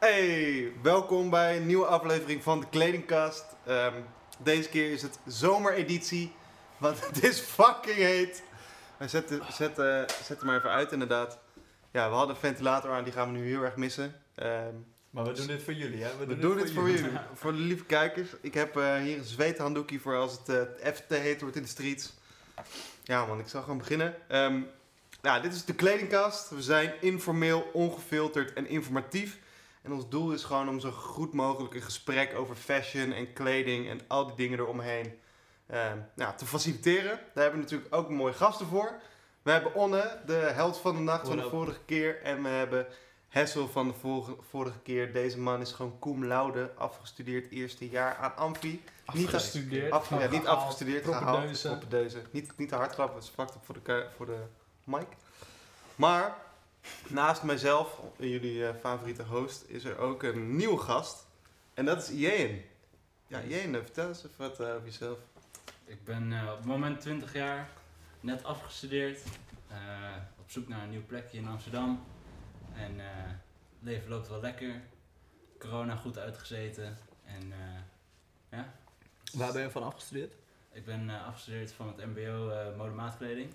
Hey, welkom bij een nieuwe aflevering van de Kledingkast. Ehm, deze keer is het zomereditie, want het is fucking heet. We zetten, zetten, zetten maar even uit inderdaad. Ja, we hadden een ventilator aan, die gaan we nu heel erg missen. Ehm, Maar we doen dit voor jullie, hè? we doen het voor jullie, voor de lieve kijkers. Ik heb eh, hier een zweethanddoekje voor als het eh, even te heet wordt in de streets. Ja man, ik zal gewoon beginnen. Ja, dit is de Kledingkast. We zijn informeel, ongefilterd en informatief. En ons doel is gewoon om zo goed mogelijk een gesprek over fashion en kleding en al die dingen eromheen nou, te faciliteren. Daar hebben we natuurlijk ook mooie gasten voor. We hebben Onne, de held van de nacht van de vorige keer. En we hebben Hessel van de vorige, vorige keer. Deze man is gewoon cum laude, afgestudeerd eerste jaar aan Amfi. Niet Afgestudeerd. Af, ja, niet gehaald, afgestudeerd, gehaald. Niet, niet te hard klappen, het is up voor de, voor de mic. Maar naast mijzelf, jullie eh, favoriete host, is er ook een nieuwe gast. En dat is Ian. Ja, Ian, vertel eens even wat eh, over jezelf. Ik ben eh, op het moment 20 jaar, net afgestudeerd, eh, op zoek naar een nieuw plekje in Amsterdam. En eh, het leven loopt wel lekker, corona goed uitgezeten. En eh, ja, Waar ben je van afgestudeerd? ik ben eh, afgestudeerd van het MBO eh modemaatkleding.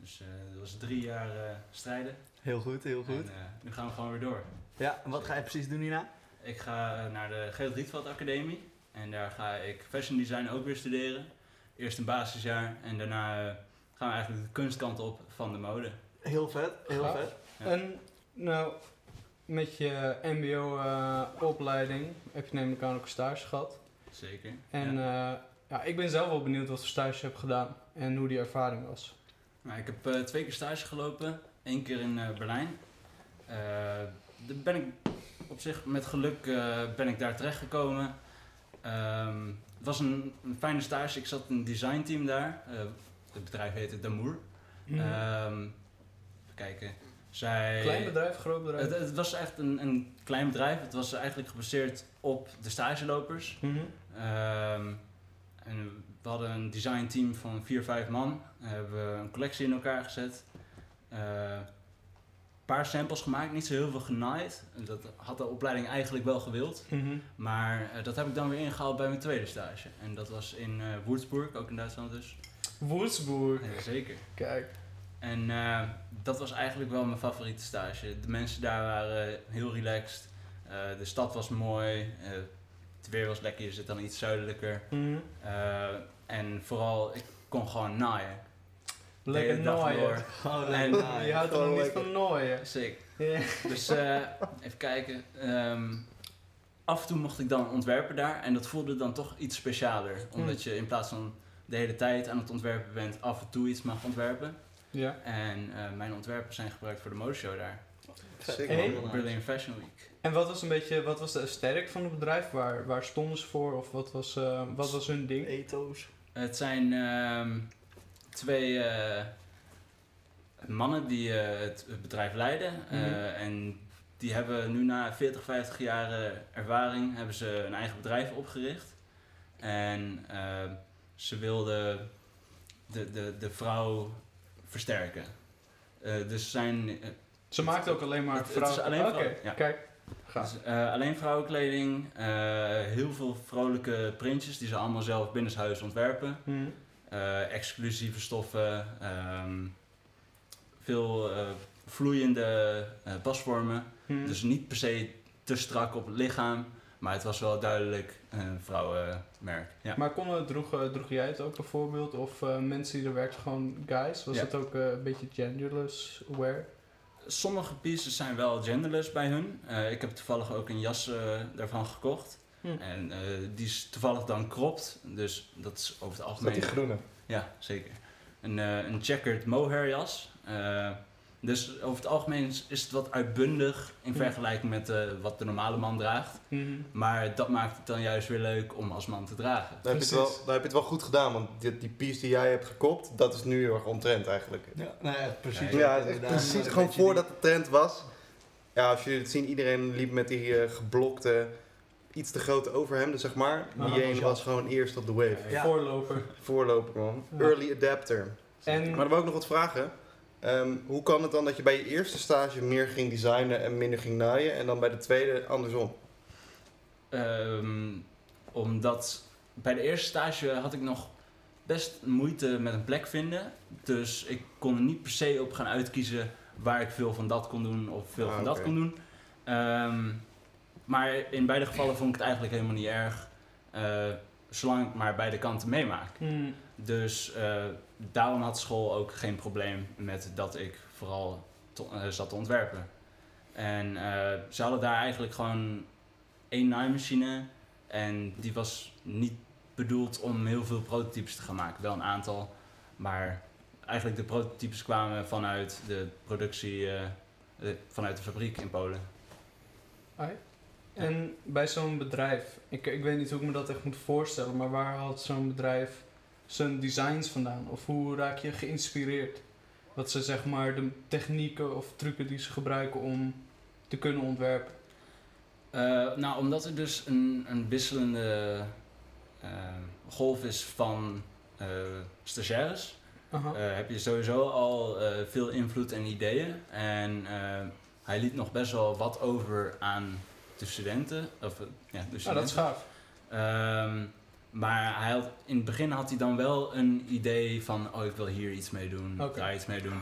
Dus eh, dat was drie jaar eh, strijden. Heel goed, heel goed. En eh, nu gaan we gewoon weer door. Ja, en wat ga je precies doen hierna? Ik ga naar de Geel Rietveld Academie. En daar ga ik fashion design ook weer studeren. Eerst een basisjaar en daarna gaan we eigenlijk de kunstkant op van de mode. Heel vet, heel Gaaf. vet. Ja. En nou, met je MBO-opleiding heb je neem ik aan ook een stage gehad. Zeker. En ja. ja. ja, ik ben zelf wel benieuwd wat voor stage je hebt gedaan en hoe die ervaring was. Nou, ik heb eh, twee keer stage gelopen. Eén keer in eh, Berlijn. Eh, daar ben ik op zich met geluk ben ik daar terechtgekomen. Ehm het was een, een fijne stage. Ik zat in een designteam daar. Het bedrijf heette Damour. Mhm. Ehm even kijken. Zij, Klein bedrijf, groot bedrijf? Het, het was echt een, een klein bedrijf. Het was eigenlijk gebaseerd op de stagelopers. Mhm. Ehm, en we hadden een designteam van vier, vijf man. We hebben een collectie in elkaar gezet. Een paar samples gemaakt, niet zo heel veel genaaid. En Dat had de opleiding eigenlijk wel gewild. Mhm. Maar eh, dat heb ik dan weer ingehaald bij mijn tweede stage. En dat was in eh Würzburg, ook in Duitsland dus. Würzburg. Ja, zeker. Kijk. En eh, dat was eigenlijk wel mijn favoriete stage. De mensen daar waren heel relaxed. Eh, de stad was mooi. eh, weer was lekker. Je zit dan iets zuidelijker. Mhm. Eh, en vooral, ik kon gewoon naaien. Lekker door. Gewoon En- Je naaien. houdt er nog niet van nooien. Sick. Dus eh, even kijken. Ehm, af en toe mocht ik dan ontwerpen daar. En dat voelde dan toch iets specialer. Omdat je in plaats van de hele tijd aan het ontwerpen bent, af en toe iets mag ontwerpen. ja. En eh, mijn ontwerpen zijn gebruikt voor de modeshow daar. Sick, Hey. Berlin Fashion Week. En wat was een beetje, wat was de sterk van het bedrijf? Waar, waar stonden ze voor? Of wat was, eh, wat was hun ding? Ethos. Het zijn ehm, twee eh, mannen die eh, het, het bedrijf leiden. Eh, Mhm. en die hebben nu na 40, 50 jaar ervaring hebben ze een eigen bedrijf opgericht. En eh, ze wilden de, de, de vrouw versterken. Eh, dus ze zijn Ze maakten ook alleen maar Het- het vrouwen. is alleen Oké, vrouwen, ja. kijk. Dus, eh, alleen vrouwenkleding, eh, heel veel vrolijke printjes die ze allemaal zelf binnenshuis ontwerpen. Eh, exclusieve stoffen, ehm, veel vloeiende pasvormen. Mhm. Dus niet per se te strak op het lichaam, maar het was wel duidelijk een vrouwenmerk. Ja. Maar kon, droeg, droeg jij het ook bijvoorbeeld? Of mensen die er werkten gewoon guys? Was Ja. het ook een beetje genderless wear? Sommige pieces zijn wel genderless bij hun. Eh, ik heb toevallig ook een jas eh, daarvan gekocht. Hm. En eh, die is toevallig dan cropped, dus dat is over het algemeen... die groene? Ja, zeker. Een, eh, een checkered mohair jas. Dus over het algemeen is, is het wat uitbundig in Hm. vergelijking met eh, wat de normale man draagt. Mhm. Maar dat maakt het dan juist weer leuk om als man te dragen. Dan heb, je het wel, dan heb je het wel goed gedaan, want die, die piece die jij hebt gekopt, dat is nu heel erg ontrend eigenlijk. Ja, nou ja, precies. Ja, precies gewoon voordat de trend was. Ja, als jullie het zien, iedereen liep met die eh, geblokte, iets te grote overhemden, zeg maar. Ah, Die ene was gewoon eerst op de wave. Ja. Voorloper. Voorloper man. Ja. Early adapter. En Maar dan wil ik nog wat vragen. Ehm, hoe kan het dan dat je bij je eerste stage meer ging designen en minder ging naaien en dan bij de tweede andersom? Ehm, omdat bij de eerste stage had ik nog best moeite met een plek vinden. Dus ik kon er niet per se op gaan uitkiezen waar ik veel van dat kon doen of veel Ah, van dat kon doen. Ehm, maar in beide gevallen vond ik het eigenlijk helemaal niet erg. eh, zolang ik maar beide kanten meemaak. Hmm. Dus eh, daarom had school ook geen probleem met dat ik vooral eh, zat te ontwerpen. En eh, ze hadden daar eigenlijk gewoon één naaimachine. En die was niet bedoeld om heel veel prototypes te gaan maken. Wel een aantal. Maar eigenlijk de prototypes kwamen vanuit de productie, eh, vanuit de fabriek in Polen. En bij zo'n bedrijf, ik, ik weet niet hoe ik me dat echt moet voorstellen, maar waar haalt zo'n bedrijf zijn designs vandaan? Of hoe raak je geïnspireerd? Wat ze zeg maar de technieken of trucken die ze gebruiken om te kunnen ontwerpen. Eh, nou, omdat er dus een, een wisselende eh, golf is van eh, stagiaires, heb je sowieso al veel invloed en ideeën. En hij liet nog best wel wat over aan de studenten. Of, ja, de Ah, dat is studenten. gaaf. Ehm, maar hij had, in het begin had hij dan wel een idee van, oh ik wil hier iets mee doen, daar iets mee doen.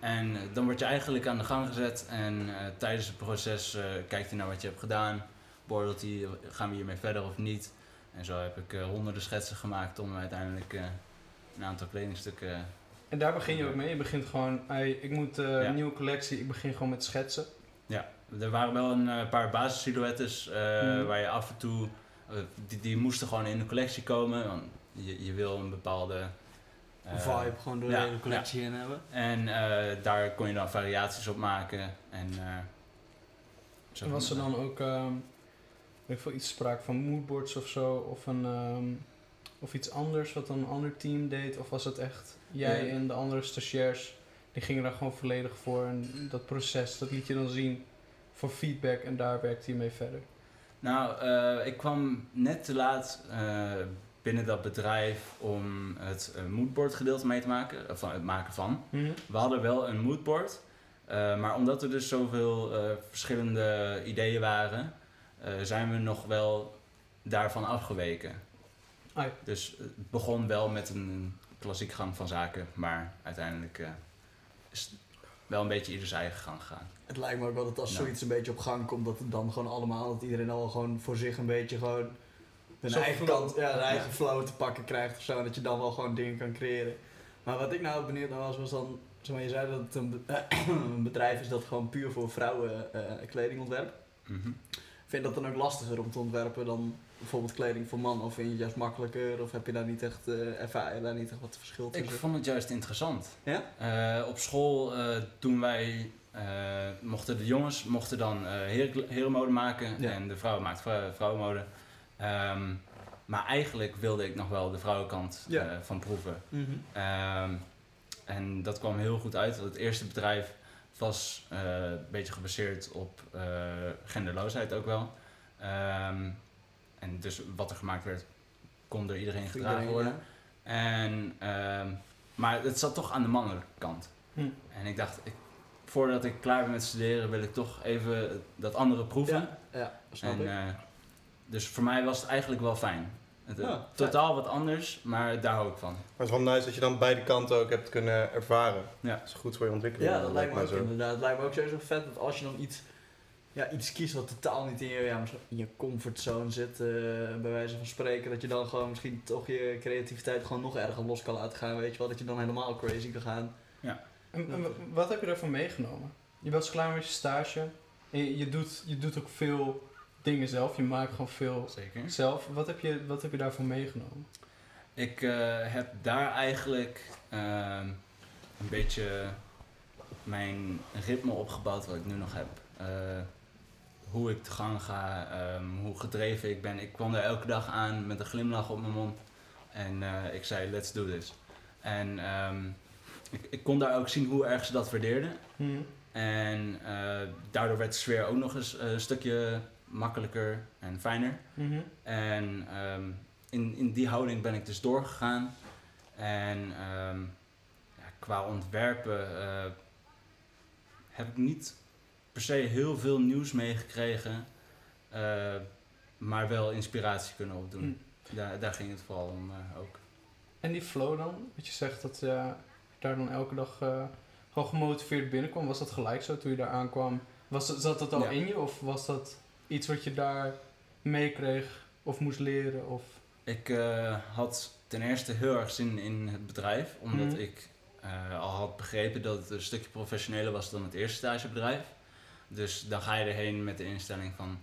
En eh, dan word je eigenlijk aan de gang gezet en eh, tijdens het proces eh, kijkt hij naar wat je hebt gedaan, beoordeelt hij, gaan we hiermee verder of niet. En zo heb ik honderden schetsen gemaakt om uiteindelijk een aantal kledingstukken... En daar begin je ook mee. Je begint gewoon, hey, ik moet Ja. een nieuwe collectie, ik begin gewoon met schetsen. Ja, er waren wel een paar basissilhouettes Mhm. waar je af en toe... eh, die, die moesten gewoon in de collectie komen, want je, je wil een bepaalde... eh, vibe gewoon door ja, de hele collectie heen hebben. En eh, daar kon je dan variaties op maken. En, eh, zo En was er dan ook ehm, weet ik veel, iets sprake van moodboards of zo? Of, een, ehm, of iets anders wat dan een ander team deed? Of was het echt jij Ja. en de andere stagiairs? Die gingen daar gewoon volledig voor. En dat proces, dat liet je dan zien voor feedback. En daar werkte je mee verder. Nou, eh, ik kwam net te laat eh, binnen dat bedrijf om het uh, moodboard gedeelte mee te maken. Van het maken van. We hadden wel een moodboard. eh, maar omdat er dus zoveel eh, verschillende ideeën waren, eh, zijn we nog wel daarvan afgeweken. Ja. Dus het begon wel met een klassieke gang van zaken, maar uiteindelijk eh, is wel een beetje ieder zijn eigen gang gegaan. Het lijkt me ook wel dat als Ja. zoiets een beetje op gang komt, dat het dan gewoon allemaal, dat iedereen al gewoon voor zich een beetje gewoon hun Zo'n eigen flow. kant, ja, hun eigen Ja. flow te pakken krijgt of zo. En dat je dan wel gewoon dingen kan creëren. Maar wat ik nou benieuwd naar was, was dan, zeg maar, je zei dat het een, be- een bedrijf is dat gewoon puur voor vrouwen eh, kleding ontwerpt. Mhm. Vind je dat dan ook lastiger om te ontwerpen dan bijvoorbeeld kleding voor mannen? Of vind je het juist makkelijker? Of heb je daar niet echt, eh ervaar je daar niet echt wat verschil Ik tussen? vond het juist interessant. Ja? Eh, op school eh, toen wij mochten de jongens mochten dan heren, herenmode maken Ja. en de vrouwen vrou- vrouwenmode. Ehm, maar eigenlijk wilde ik nog wel de vrouwenkant Ja. van proeven. Mhm. Ehm, en dat kwam heel goed uit. want Het eerste bedrijf was een beetje gebaseerd op genderloosheid ook wel. Ehm, en dus wat er gemaakt werd, kon door iedereen gedragen iedereen, worden. En, ehm, maar het zat toch aan de mannelijke kant. Hm. En ik dacht, ik, voordat ik klaar ben met studeren, wil ik toch even dat andere proeven. Ja, ja snap en, ik. eh, dus voor mij was het eigenlijk wel fijn. Het, eh, Ja, fijn. totaal wat anders, maar daar hou ik van. Maar het is wel nice dat je dan beide kanten ook hebt kunnen ervaren. Ja. Dat is goed voor je ontwikkeling. Ja, dat lijkt me ook zo. inderdaad. Het lijkt me ook sowieso vet dat als je dan iets, ja, iets kiest wat totaal niet in je, ja, in je comfortzone zit, eh, bij wijze van spreken, dat je dan gewoon misschien toch je creativiteit gewoon nog erger los kan laten gaan, weet je wel. Dat je dan helemaal crazy kan gaan. En, en wa- wat heb je daarvan meegenomen? Je was klaar met je stage. Je, je, doet, je doet ook veel dingen zelf. Je maakt gewoon veel Zeker. zelf. Wat heb je, wat heb je daarvan meegenomen? Ik eh, heb daar eigenlijk ehm, een beetje mijn ritme opgebouwd wat ik nu nog heb. Eh, hoe ik te gang ga, ehm, hoe gedreven ik ben. Ik kwam er elke dag aan met een glimlach op mijn mond. En eh, ik zei, let's do this. En ehm, ik, ik kon daar ook zien hoe erg ze dat waardeerden. En eh, daardoor werd de sfeer ook nog eens eh, een stukje makkelijker en fijner. Mhm. En ehm, in, in die houding ben ik dus doorgegaan. En ja, qua ontwerpen heb ik niet per se heel veel nieuws meegekregen, eh, maar wel inspiratie kunnen opdoen. Daar, daar ging het vooral om eh, ook. En die flow dan? Dat je zegt dat je daar dan elke dag eh, gewoon gemotiveerd binnenkwam. Was dat gelijk zo toen je daar aankwam? Was dat, zat dat al Ja. in je? Of was dat iets wat je daar meekreeg of moest leren? Of... Ik had ten eerste heel erg zin in het bedrijf, omdat Mhm. ik al had begrepen dat het een stukje professioneler was dan het eerste stagebedrijf. Dus dan ga je erheen met de instelling van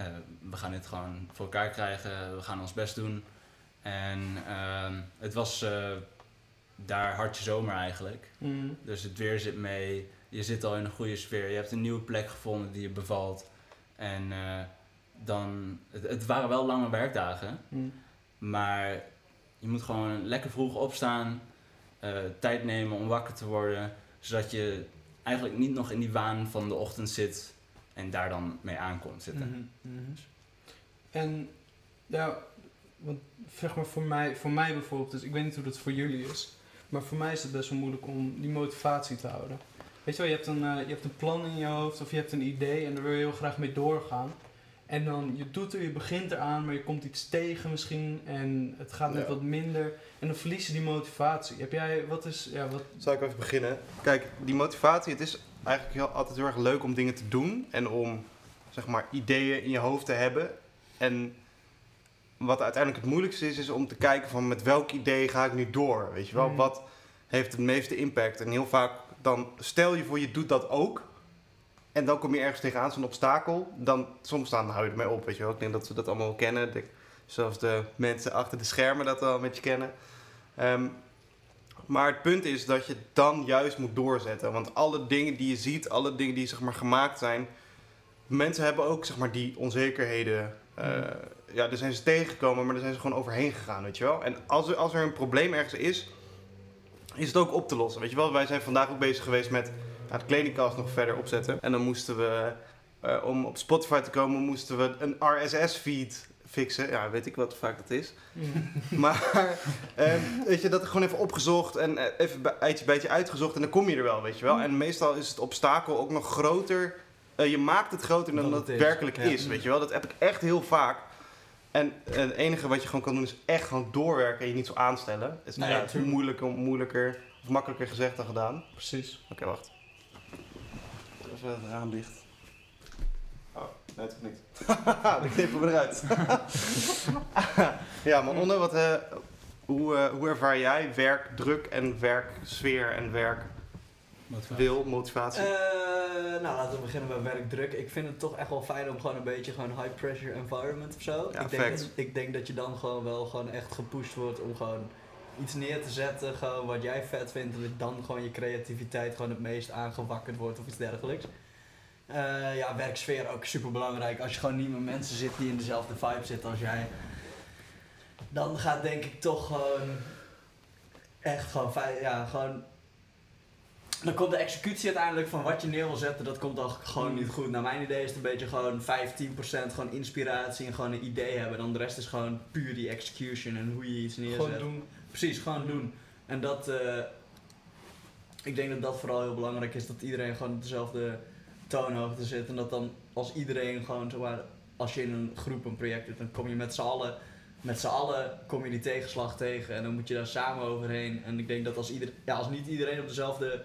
eh, we gaan dit gewoon voor elkaar krijgen, we gaan ons best doen. En ehm, het was eh, daar hartje zomer eigenlijk. Mm. Dus het weer zit mee, je zit al in een goede sfeer, je hebt een nieuwe plek gevonden die je bevalt. En eh, dan, het, het waren wel lange werkdagen. Mm. Maar je moet gewoon lekker vroeg opstaan, tijd nemen om wakker te worden, zodat je eigenlijk niet nog in die waan van de ochtend zit en daar dan mee aankomt zitten. Mhm, mhm. En ja, want zeg maar voor mij, voor mij bijvoorbeeld, dus ik weet niet hoe dat voor jullie is, maar voor mij is het best wel moeilijk om die motivatie te houden. Weet je wel, je hebt een, eh, je hebt een plan in je hoofd of je hebt een idee en daar wil je heel graag mee doorgaan. En dan, je doet er, je begint eraan, maar je komt iets tegen misschien en het gaat net Ja. wat minder. En dan verlies je die motivatie. Heb jij, wat is, ja, wat... Zal ik even beginnen? Kijk, die motivatie, het is eigenlijk heel, altijd heel erg leuk om dingen te doen en om zeg maar ideeën in je hoofd te hebben. En wat uiteindelijk het moeilijkste is, is om te kijken van met welk idee ga ik nu door? Weet je wel, Mm. wat heeft het meeste impact? En heel vaak dan stel je voor je doet dat ook. En dan kom je ergens tegenaan, zo'n obstakel. Dan soms dan hou je ermee op, weet je wel. Ik denk dat we dat allemaal kennen. Ik denk, zelfs de mensen achter de schermen dat wel een beetje kennen. Ehm, maar het punt is dat je dan juist moet doorzetten. Want alle dingen die je ziet, alle dingen die zeg maar, gemaakt zijn. Mensen hebben ook zeg maar, die onzekerheden. eh, ja, daar zijn ze tegengekomen, maar daar zijn ze gewoon overheen gegaan, weet je wel. En als er, als er een probleem ergens is, is het ook op te lossen. Weet je wel, wij zijn vandaag ook bezig geweest met de kledingkast nog verder opzetten. En dan moesten we, eh, om op Spotify te komen, moesten we een RSS-feed fixen. Ja, weet ik wat vaak dat is. Maar ehm, weet je, dat gewoon even opgezocht en eh, even bij- bijtje uitgezocht en dan kom je er wel, weet je wel. En meestal is het obstakel ook nog groter. eh, je maakt het groter dan Dan dat het is, werkelijk ja. is, weet je wel. Dat heb ik echt heel vaak. En eh, het enige wat je gewoon kan doen is echt gewoon doorwerken en je niet zo aanstellen. Het is Nee, nou ja, moeilijker, moeilijker of makkelijker gezegd dan gedaan. Precies. Oké, wacht. Even het raam dicht. Oh, nee, toch niet. Dan knippen we eruit. ja, maar Onne, wat, eh, hoe, eh, hoe ervaar jij werkdruk en werksfeer en werkwil, motivatie? Eh, nou, laten we beginnen bij werkdruk. Ik vind het toch echt wel fijn om gewoon een beetje gewoon high pressure environment of zo. Ja, ik, denk, dat- ik denk dat je dan gewoon wel gewoon echt gepusht wordt om gewoon iets neer te zetten, gewoon wat jij vet vindt, en dat dan gewoon je creativiteit gewoon het meest aangewakkerd wordt of iets dergelijks. Eh, ja, werksfeer ook super belangrijk. Als je gewoon niet met mensen zit die in dezelfde vibe zitten als jij, dan gaat denk ik toch gewoon echt gewoon, ja, gewoon dan komt de executie uiteindelijk van wat je neer wil zetten, dat komt dan gewoon niet goed. Naar mijn idee is het een beetje gewoon 15% gewoon inspiratie en gewoon een idee hebben. Dan de rest is gewoon puur die execution en hoe je iets neerzet. Gewoon doen. Precies, gewoon doen. En dat, eh, ik denk dat dat vooral heel belangrijk is, dat iedereen gewoon op dezelfde toonhoogte zit. En dat dan als iedereen gewoon, zeg maar, als je in een groep een project doet, dan kom je met z'n allen, met z'n allen kom je die tegenslag tegen. En dan moet je daar samen overheen. En ik denk dat als, ieder, ja, als niet iedereen op dezelfde,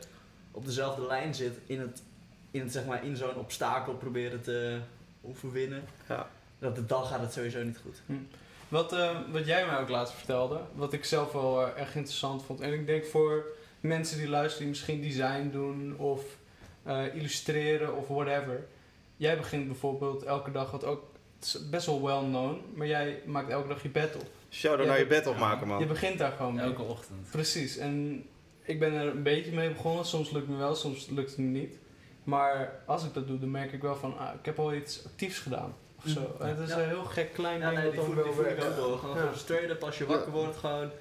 op dezelfde lijn zit, in, het, in, het, zeg maar, in zo'n obstakel proberen te overwinnen, Ja. dat dan gaat het sowieso niet goed. Wat, eh, wat jij mij ook laatst vertelde, wat ik zelf wel eh, erg interessant vond. En ik denk voor mensen die luisteren, die misschien design doen of eh, illustreren of whatever. Jij begint bijvoorbeeld elke dag, wat ook het is best wel well known, maar jij maakt elke dag je bed op. Shout-out Ja, naar je bed opmaken, Je man. begint daar gewoon mee. Elke ochtend. Precies, en ik ben er een beetje mee begonnen. Soms lukt me wel, soms lukt het me niet. Maar als ik dat doe, dan merk ik wel van, ah, ik heb al iets actiefs gedaan. Of zo. Het is Ja. een heel gek klein Ja, ding nee, die dan voel, ik ook wel. Gewoon, Ja. gewoon straight up als je wakker wordt, gewoon...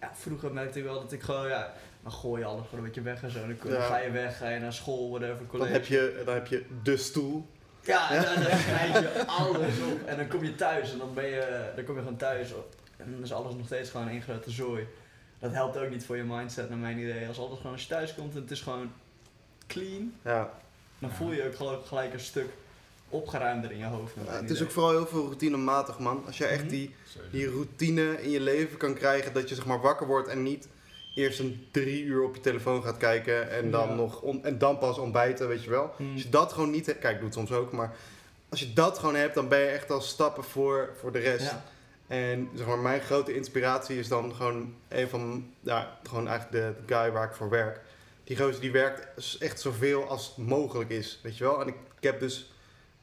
Ja, vroeger merkte ik wel dat ik gewoon, ja, dan gooi je alles gewoon een beetje weg en zo. Dan Ja. ga je weg, ga je naar school, whatever, Dan college. heb, je, dan heb je de stoel. Ja, en dan, dan schrijf je alles op. En dan kom je thuis en dan ben je, dan kom je gewoon thuis. En dan is alles nog steeds gewoon één grote zooi. dat helpt ook niet voor je mindset naar mijn idee. Als alles gewoon als je thuis komt en het is gewoon clean, Ja. dan voel je je ook gelijk, gelijk een stuk opgeruimder in je hoofd. Ja, het is ook vooral heel veel routinematig, man. Als jij echt Mhm. die, die routine in je leven kan krijgen, dat je zeg maar wakker wordt en niet eerst een drie uur op je telefoon gaat kijken en dan, Ja. nog on- en dan pas ontbijten, weet je wel. Hmm. Als je dat gewoon niet hebt, kijk, ik doe het soms ook, maar als je dat gewoon hebt, dan ben je echt al stappen voor, voor de rest. Ja. En zeg maar, mijn grote inspiratie is dan gewoon een van, ja, gewoon eigenlijk de, de guy waar ik voor werk. Die gozer die werkt echt zoveel als mogelijk is, weet je wel. En ik, ik heb dus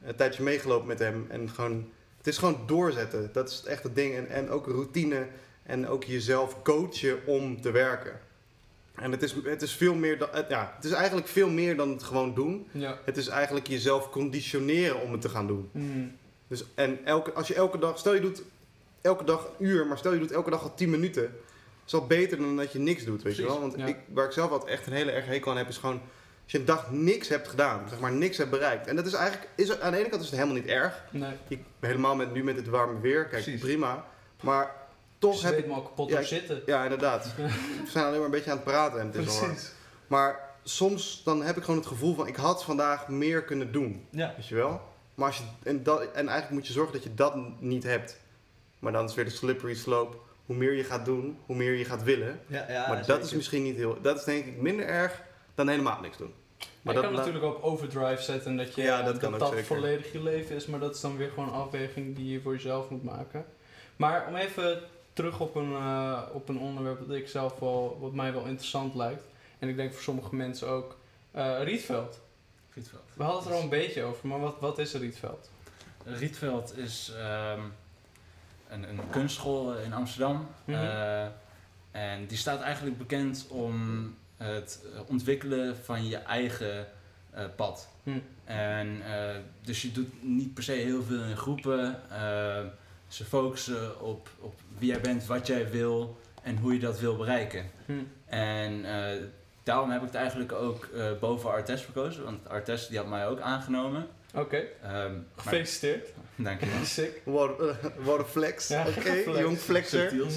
een tijdje meegelopen met hem en gewoon, het is gewoon doorzetten. Dat is echt het ding. En, en ook routine en ook jezelf coachen om te werken. En het is, het is veel meer dan, het- ja, het is eigenlijk veel meer dan het gewoon doen. Ja. Het is eigenlijk jezelf conditioneren om het te gaan doen. Hmm. Dus, en elke, als je elke dag, stel je doet elke dag een uur, maar stel je doet elke dag al 10 minuten, is al beter dan dat je niks doet, weet je wel? Want ja. ik, waar ik zelf altijd echt een hele erg hekel aan heb, is gewoon je een dag niks hebt gedaan, zeg maar niks hebt bereikt. En dat is eigenlijk, is, aan de ene kant is het helemaal niet erg. Nee. Ik, helemaal met, nu met het warme weer, kijk, Precies. prima. Maar toch heb ik, me al kapot Ja, ik- zitten. ja inderdaad, we zijn alleen maar een beetje aan het praten en het is al. Maar soms dan heb ik gewoon het gevoel van, ik had vandaag meer kunnen doen. Ja. Weet je wel? Maar als je, en, dat, en eigenlijk moet je zorgen dat je dat niet hebt. Maar dan is weer de slippery slope. Hoe meer je gaat doen, hoe meer je gaat willen. Ja, ja, maar dat zeker. is misschien niet heel... Dat is denk ik minder erg dan helemaal niks doen. Maar je dat- kan natuurlijk ook overdrive zetten dat je, Ja, dat dat, kan ook dat zeker. volledig je leven is, maar dat is dan weer gewoon een afweging die je voor jezelf moet maken. Maar om even terug op een, eh, op een onderwerp dat ik zelf wel, wat mij wel interessant lijkt, en ik denk voor sommige mensen ook, eh, Rietveld. Rietveld. We hadden het er al een beetje over, maar wat, wat is Rietveld? Rietveld is ehm, een, een kunstschool in Amsterdam. Mhm. Eh, en die staat eigenlijk bekend om het eh, ontwikkelen van je eigen eh, pad. Hm. En eh, dus je doet niet per se heel veel in groepen. Ze focussen op, op wie jij bent, wat jij wil en hoe je dat wil bereiken. Hm. En eh, daarom heb ik het eigenlijk ook eh, boven Artes verkozen. Want Artes die had mij ook aangenomen. Oké, Ehm, maar- gefeliciteerd. Dankjewel. Sick. What, eh, what a flex. Ja, Oké, flex. jong flexer. Mhm.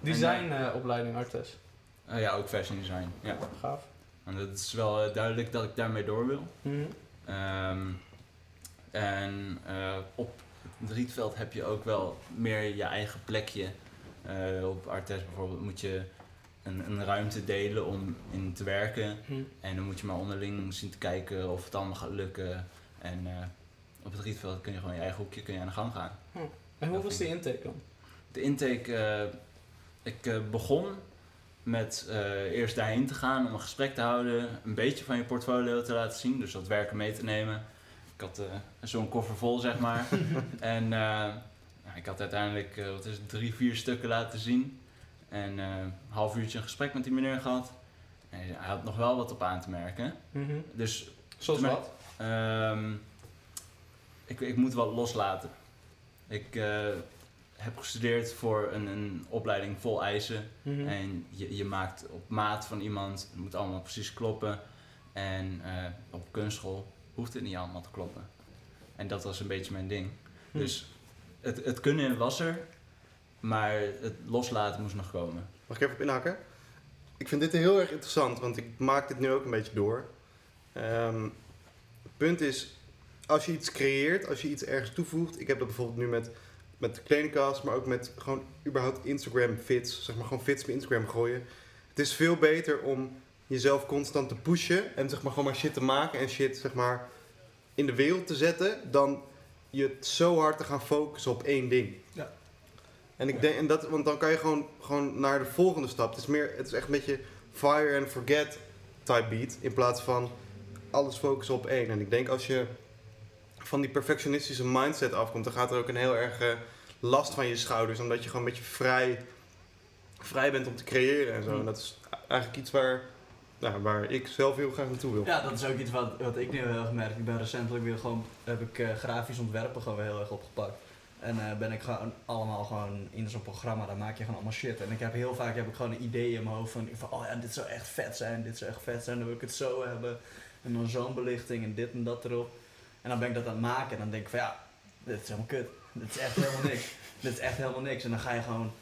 Designopleiding Artes. Eh, ja, ook fashion design. Ja. Gaaf. En het is wel eh, duidelijk dat ik daarmee door wil. Mhm. Ehm, en eh, op het Rietveld heb je ook wel meer je eigen plekje. Eh, op Artes bijvoorbeeld moet je een, een ruimte delen om in te werken. Hm. En dan moet je maar onderling zien te kijken of het allemaal gaat lukken. En op het Rietveld kun je gewoon je eigen hoekje kun je aan de gang gaan. En hoe was die intake dan? De intake, ik begon met eh, eerst daarheen te gaan om een gesprek te houden, een beetje van je portfolio te laten zien, dus dat werken mee te nemen. Ik had eh, zo'n koffer vol, zeg maar. en eh, ik had uiteindelijk wat is het, drie, vier stukken laten zien. En een half uurtje een gesprek met die meneer gehad. En hij had nog wel wat op aan te merken. Mhm. Dus Zoals wat? Ehm, ik, ik moet wat loslaten. Ik heb gestudeerd voor een, een opleiding vol eisen. Mhm. En je, je maakt op maat van iemand. Het moet allemaal precies kloppen. En eh, op kunstschool hoeft het niet allemaal te kloppen. En dat was een beetje mijn ding. Hm. Dus het, het kunnen was er. Maar het loslaten moest nog komen. Mag ik even op inhakken? Ik vind dit heel erg interessant, want ik maak dit nu ook een beetje door. Ehm, het punt is, als je iets creëert, als je iets ergens toevoegt. Ik heb dat bijvoorbeeld nu met, met de kledingkast, maar ook met gewoon überhaupt Instagram fits. Zeg maar gewoon fits op Instagram gooien. Het is veel beter om jezelf constant te pushen en zeg maar gewoon maar shit te maken en shit zeg maar in de wereld te zetten, dan je zo hard te gaan focussen op één ding. Ja. En ik denk, en dat, want dan kan je gewoon, gewoon naar de volgende stap. Het is, meer, het is echt een beetje fire and forget type beat. In plaats van alles focussen op één. En ik denk als je van die perfectionistische mindset afkomt, dan gaat er ook een heel erg eh, last van je schouders. Omdat je gewoon een beetje vrij, vrij bent om te creëren en zo. En dat is eigenlijk iets waar, nou, waar ik zelf heel graag naartoe wil. Ja, dat is ook iets wat, wat ik nu heel erg merk. Ik ben recentelijk weer gewoon, heb ik eh, grafisch ontwerpen gewoon weer heel erg opgepakt. En eh, ben ik gewoon allemaal gewoon in zo'n programma, daar maak je gewoon allemaal shit. En ik heb heel vaak heb ik gewoon een idee in mijn hoofd van, van oh ja, dit zou echt vet zijn, dit zou echt vet zijn, dan wil ik het zo hebben. En dan zo'n belichting en dit en dat erop. En dan ben ik dat aan het maken en dan denk ik van ja, dit is helemaal kut. Dit is echt helemaal niks. Dit is echt helemaal niks. En dan ga je gewoon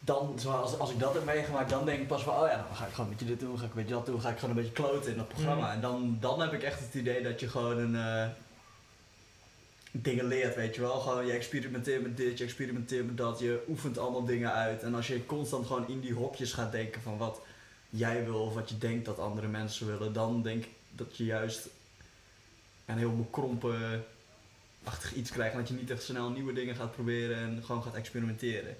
dan, zoals als ik dat heb meegemaakt, dan denk ik pas van, oh ja, dan ga ik gewoon een beetje dit doen, ga ik een beetje dat doen, ga ik gewoon een beetje kloten in dat programma. Mhm. En dan, dan heb ik echt het idee dat je gewoon een, eh, dingen leert, weet je wel. Gewoon, je experimenteert met dit, je experimenteert met dat, je oefent allemaal dingen uit. En als je constant gewoon in die hokjes gaat denken van wat jij wil of wat je denkt dat andere mensen willen, dan denk ik dat je juist een heel bekrompen achtig iets krijgt. En dat je niet echt snel nieuwe dingen gaat proberen en gewoon gaat experimenteren.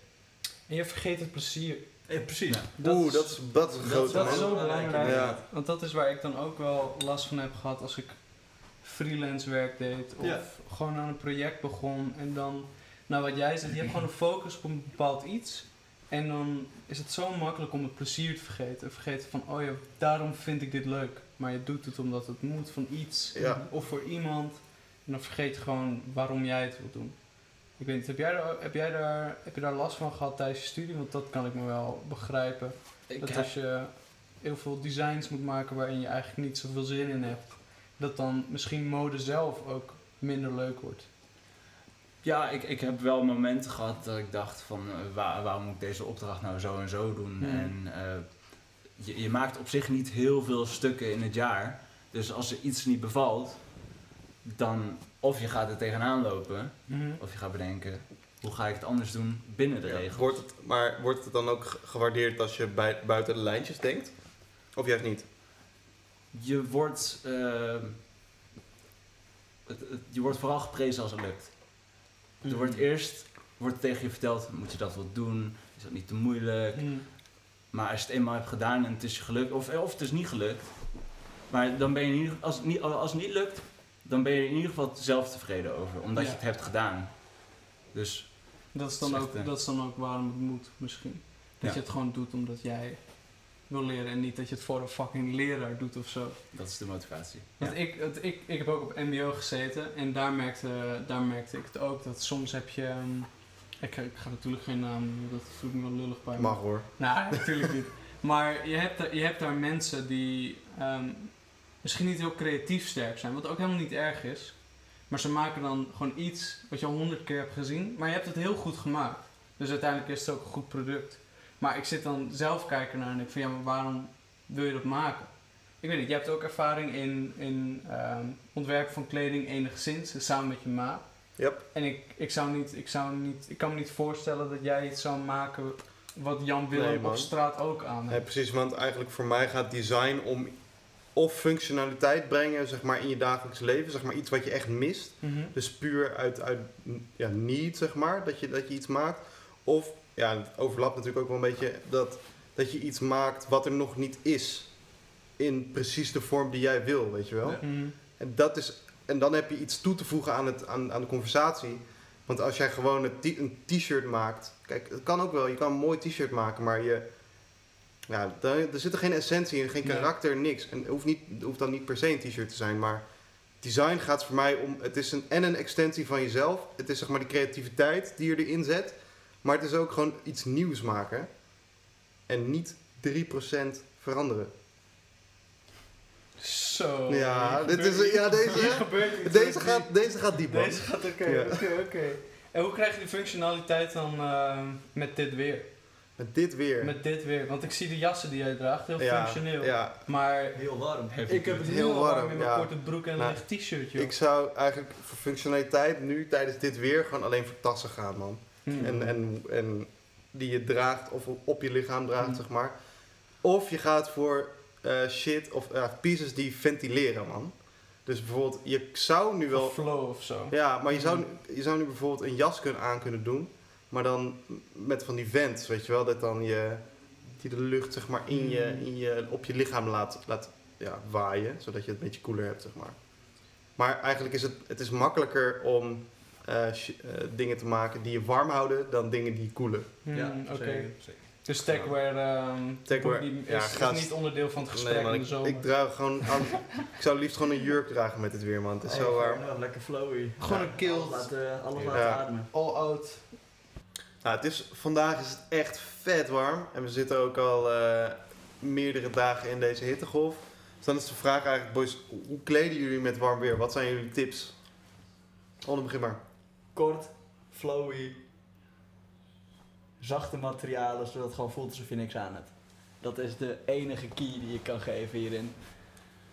En je vergeet het plezier. Ja, precies. Ja. Oeh, dat is, dat is een grote Dat is zo belangrijk, belangrijk. Ja. Want dat is waar ik dan ook wel last van heb gehad als ik freelance werk deed. Of Ja. gewoon aan een project begon. En dan, nou wat jij zegt, je hebt gewoon een focus op een bepaald iets. En dan is het zo makkelijk om het plezier te vergeten. En vergeten van, oh ja, daarom vind ik dit leuk. Maar je doet het omdat het moet van iets. Ja. Of voor iemand. En dan vergeet je gewoon waarom jij het wilt doen. Ik weet niet, heb jij, daar, heb, jij daar, heb je daar last van gehad tijdens je studie? Want dat kan ik me wel begrijpen. Ik Dat heb- als je heel veel designs moet maken waarin je eigenlijk niet zoveel zin in hebt, dat dan misschien mode zelf ook minder leuk wordt. Ja, ik, ik heb wel momenten gehad dat ik dacht van eh, waar, waarom moet ik deze opdracht nou zo en zo doen. Hmm. En eh, je, je maakt op zich niet heel veel stukken in het jaar. Dus als er iets niet bevalt, dan of je gaat er tegenaan lopen, of je gaat bedenken hoe ga ik het anders doen binnen de Ja. regels. Wordt het, maar wordt het dan ook ge- gewaardeerd als je bij, buiten de lijntjes denkt? Of juist niet? Je wordt, eh, het, het- je wordt vooral geprezen als het lukt. Er wordt eerst wordt tegen je verteld, moet je dat wel doen? Is dat niet te moeilijk? Mm. Maar als je het eenmaal hebt gedaan en het is je gelukt, of, of het is niet gelukt, maar dan ben je in ieder, als, het niet, als het niet lukt, dan ben je er in ieder geval zelf tevreden over, omdat Ja. je het hebt gedaan. Dus Dat, is dan ook, eh, dat is dan ook waarom het moet, misschien. Dat Ja. je het gewoon doet omdat jij wil leren en niet dat je het voor een fucking leraar doet of zo. dat is de motivatie. Want ik, het, ik, ik heb ook op MBO gezeten en daar merkte, daar merkte ik het ook dat soms heb je. ehm, ik, ga- ik ga natuurlijk geen naam noemen, dat voel ik me wel lullig bij. Mag hoor. Nou, natuurlijk niet. Maar je hebt, daar- je hebt daar mensen die ehm, misschien niet heel creatief sterk zijn, wat ook helemaal niet erg is. Maar ze maken dan gewoon iets wat je al honderd keer hebt gezien, maar je hebt het heel goed gemaakt. Dus uiteindelijk is het ook een goed product. Maar ik zit dan zelf kijken naar en ik van ja, maar waarom wil je dat maken? Ik weet niet, je hebt ook ervaring in, in ehm, ontwerpen van kleding enigszins, dus samen met je ma. Yep. En ik, ik, zou niet, ik, zou niet, ik kan me niet voorstellen dat jij iets zou maken wat Jan Willem Nee, op straat ook aan precies, want eigenlijk voor mij gaat design om of functionaliteit brengen zeg maar, in je dagelijks leven. Zeg maar iets wat je echt mist. Mhm. Dus puur uit, uit ja, need, zeg maar, dat je, dat je iets maakt. Of, ja, het overlapt natuurlijk ook wel een beetje, dat, dat je iets maakt wat er nog niet is. In precies de vorm die jij wil, weet je wel. Ja. Mhm. En, dat is, en dan heb je iets toe te voegen aan, het, aan, aan de conversatie. Want als jij gewoon een t-shirt maakt. Kijk, het kan ook wel. Je kan een mooi t-shirt maken, maar je. Ja, daar, er zit er geen essentie in, geen Nee. karakter, niks. En het hoeft, niet, het hoeft dan niet per se een t-shirt te zijn, maar. Design gaat voor mij om. Het is een, en een extensie van jezelf. Het is zeg maar die creativiteit die je erin zet. Maar het is ook gewoon iets nieuws maken. En niet 3% veranderen. Zo. Ja, dit is- ja, deze- Hier gebeurt iets. Deze gaat, deze gaat diep, man. Deze gaat oké, Ja. oké, oké. En hoe krijg je die functionaliteit dan ehm, met dit weer? Met dit weer. Met dit weer? Want ik zie de jassen die jij draagt, heel ja, functioneel. Ja, Maar Heel warm. Heavy ik heb het heel Heel warm, warm, in mijn ja. korte broek en een Nou, licht t-shirt, joh. ik zou eigenlijk voor functionaliteit nu tijdens dit weer gewoon alleen voor tassen gaan, man. Hmm. En, en, en die je draagt of op je lichaam draagt, Mm. zeg maar. Of je gaat voor eh, shit of eh, pieces die ventileren, man. Dus bijvoorbeeld, je zou nu wel... Of flow of zo. Ja, maar je zou, Mm. je zou nu bijvoorbeeld een jas kunnen aan kunnen doen. Maar dan met van die vents, weet je wel. Dat dan je, die de lucht zeg maar in je, in je, op je lichaam laat, laat ja, waaien. Zodat je het een beetje koeler hebt, zeg maar. Maar eigenlijk is het, het is makkelijker om dingen te maken die je warm houden dan dingen die koelen. Hmm, Ja, oké. Dus techwear, ehm Techwear, wordt niet- ja, is, is niet onderdeel van het gesprek Nee, man, in de ik, zomer. ik draag gewoon aan- ik zou liefst gewoon een jurk dragen met het weer, man. Het is zo warm. Ja, lekker flowy. Gewoon Ja. een kilt. Alles laten, alles Ja. laten ademen. All out. Nou, het is, vandaag is het echt vet warm. En we zitten ook al eh, meerdere dagen in deze hittegolf. Dus dan is de vraag eigenlijk, boys, hoe kleden jullie met warm weer? Wat zijn jullie tips? Onder begin maar. Kort, flowy. zachte materialen, zodat het gewoon voelt alsof je niks aan hebt. Dat is de enige key die je kan geven hierin.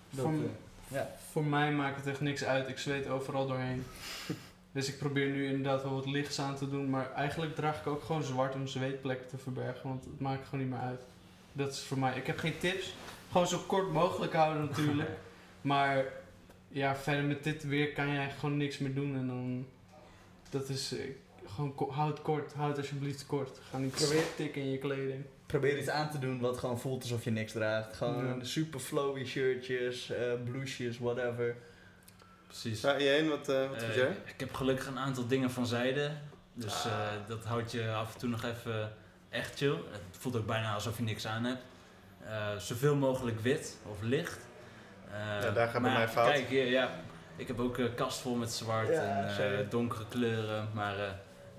Dat, Voor, eh, ja. voor mij maakt het echt niks uit. Ik zweet overal doorheen. Dus ik probeer nu inderdaad wel wat lichts aan te doen. Maar eigenlijk draag ik ook gewoon zwart om zweetplekken te verbergen. Want het maakt gewoon niet meer uit. Dat is voor mij. Ik heb geen tips. Gewoon zo kort mogelijk houden natuurlijk. Maar ja, verder met dit weer kan eigenlijk gewoon niks meer doen. En dan... Dat is... eh, Gewoon houd het kort. Houd het alsjeblieft kort. Ga niet Probeer- tikken in je kleding. Probeer iets aan te doen wat gewoon voelt alsof je niks draagt. Gewoon Ja. super flowy shirtjes, eh blousejes, whatever. Precies. Ja, Jeen, wat, eh wat vind jij? ik heb gelukkig een aantal dingen van zijde. Dus eh, dat houdt je af en toe nog even echt chill. Het voelt ook bijna alsof je niks aan hebt. Eh, zoveel mogelijk wit of licht. Eh, Ja, daar gaat bij mij fout. Kijk, hier, ja, ik heb ook een kast vol met zwart Ja, en eh, donkere kleuren. Maar eh,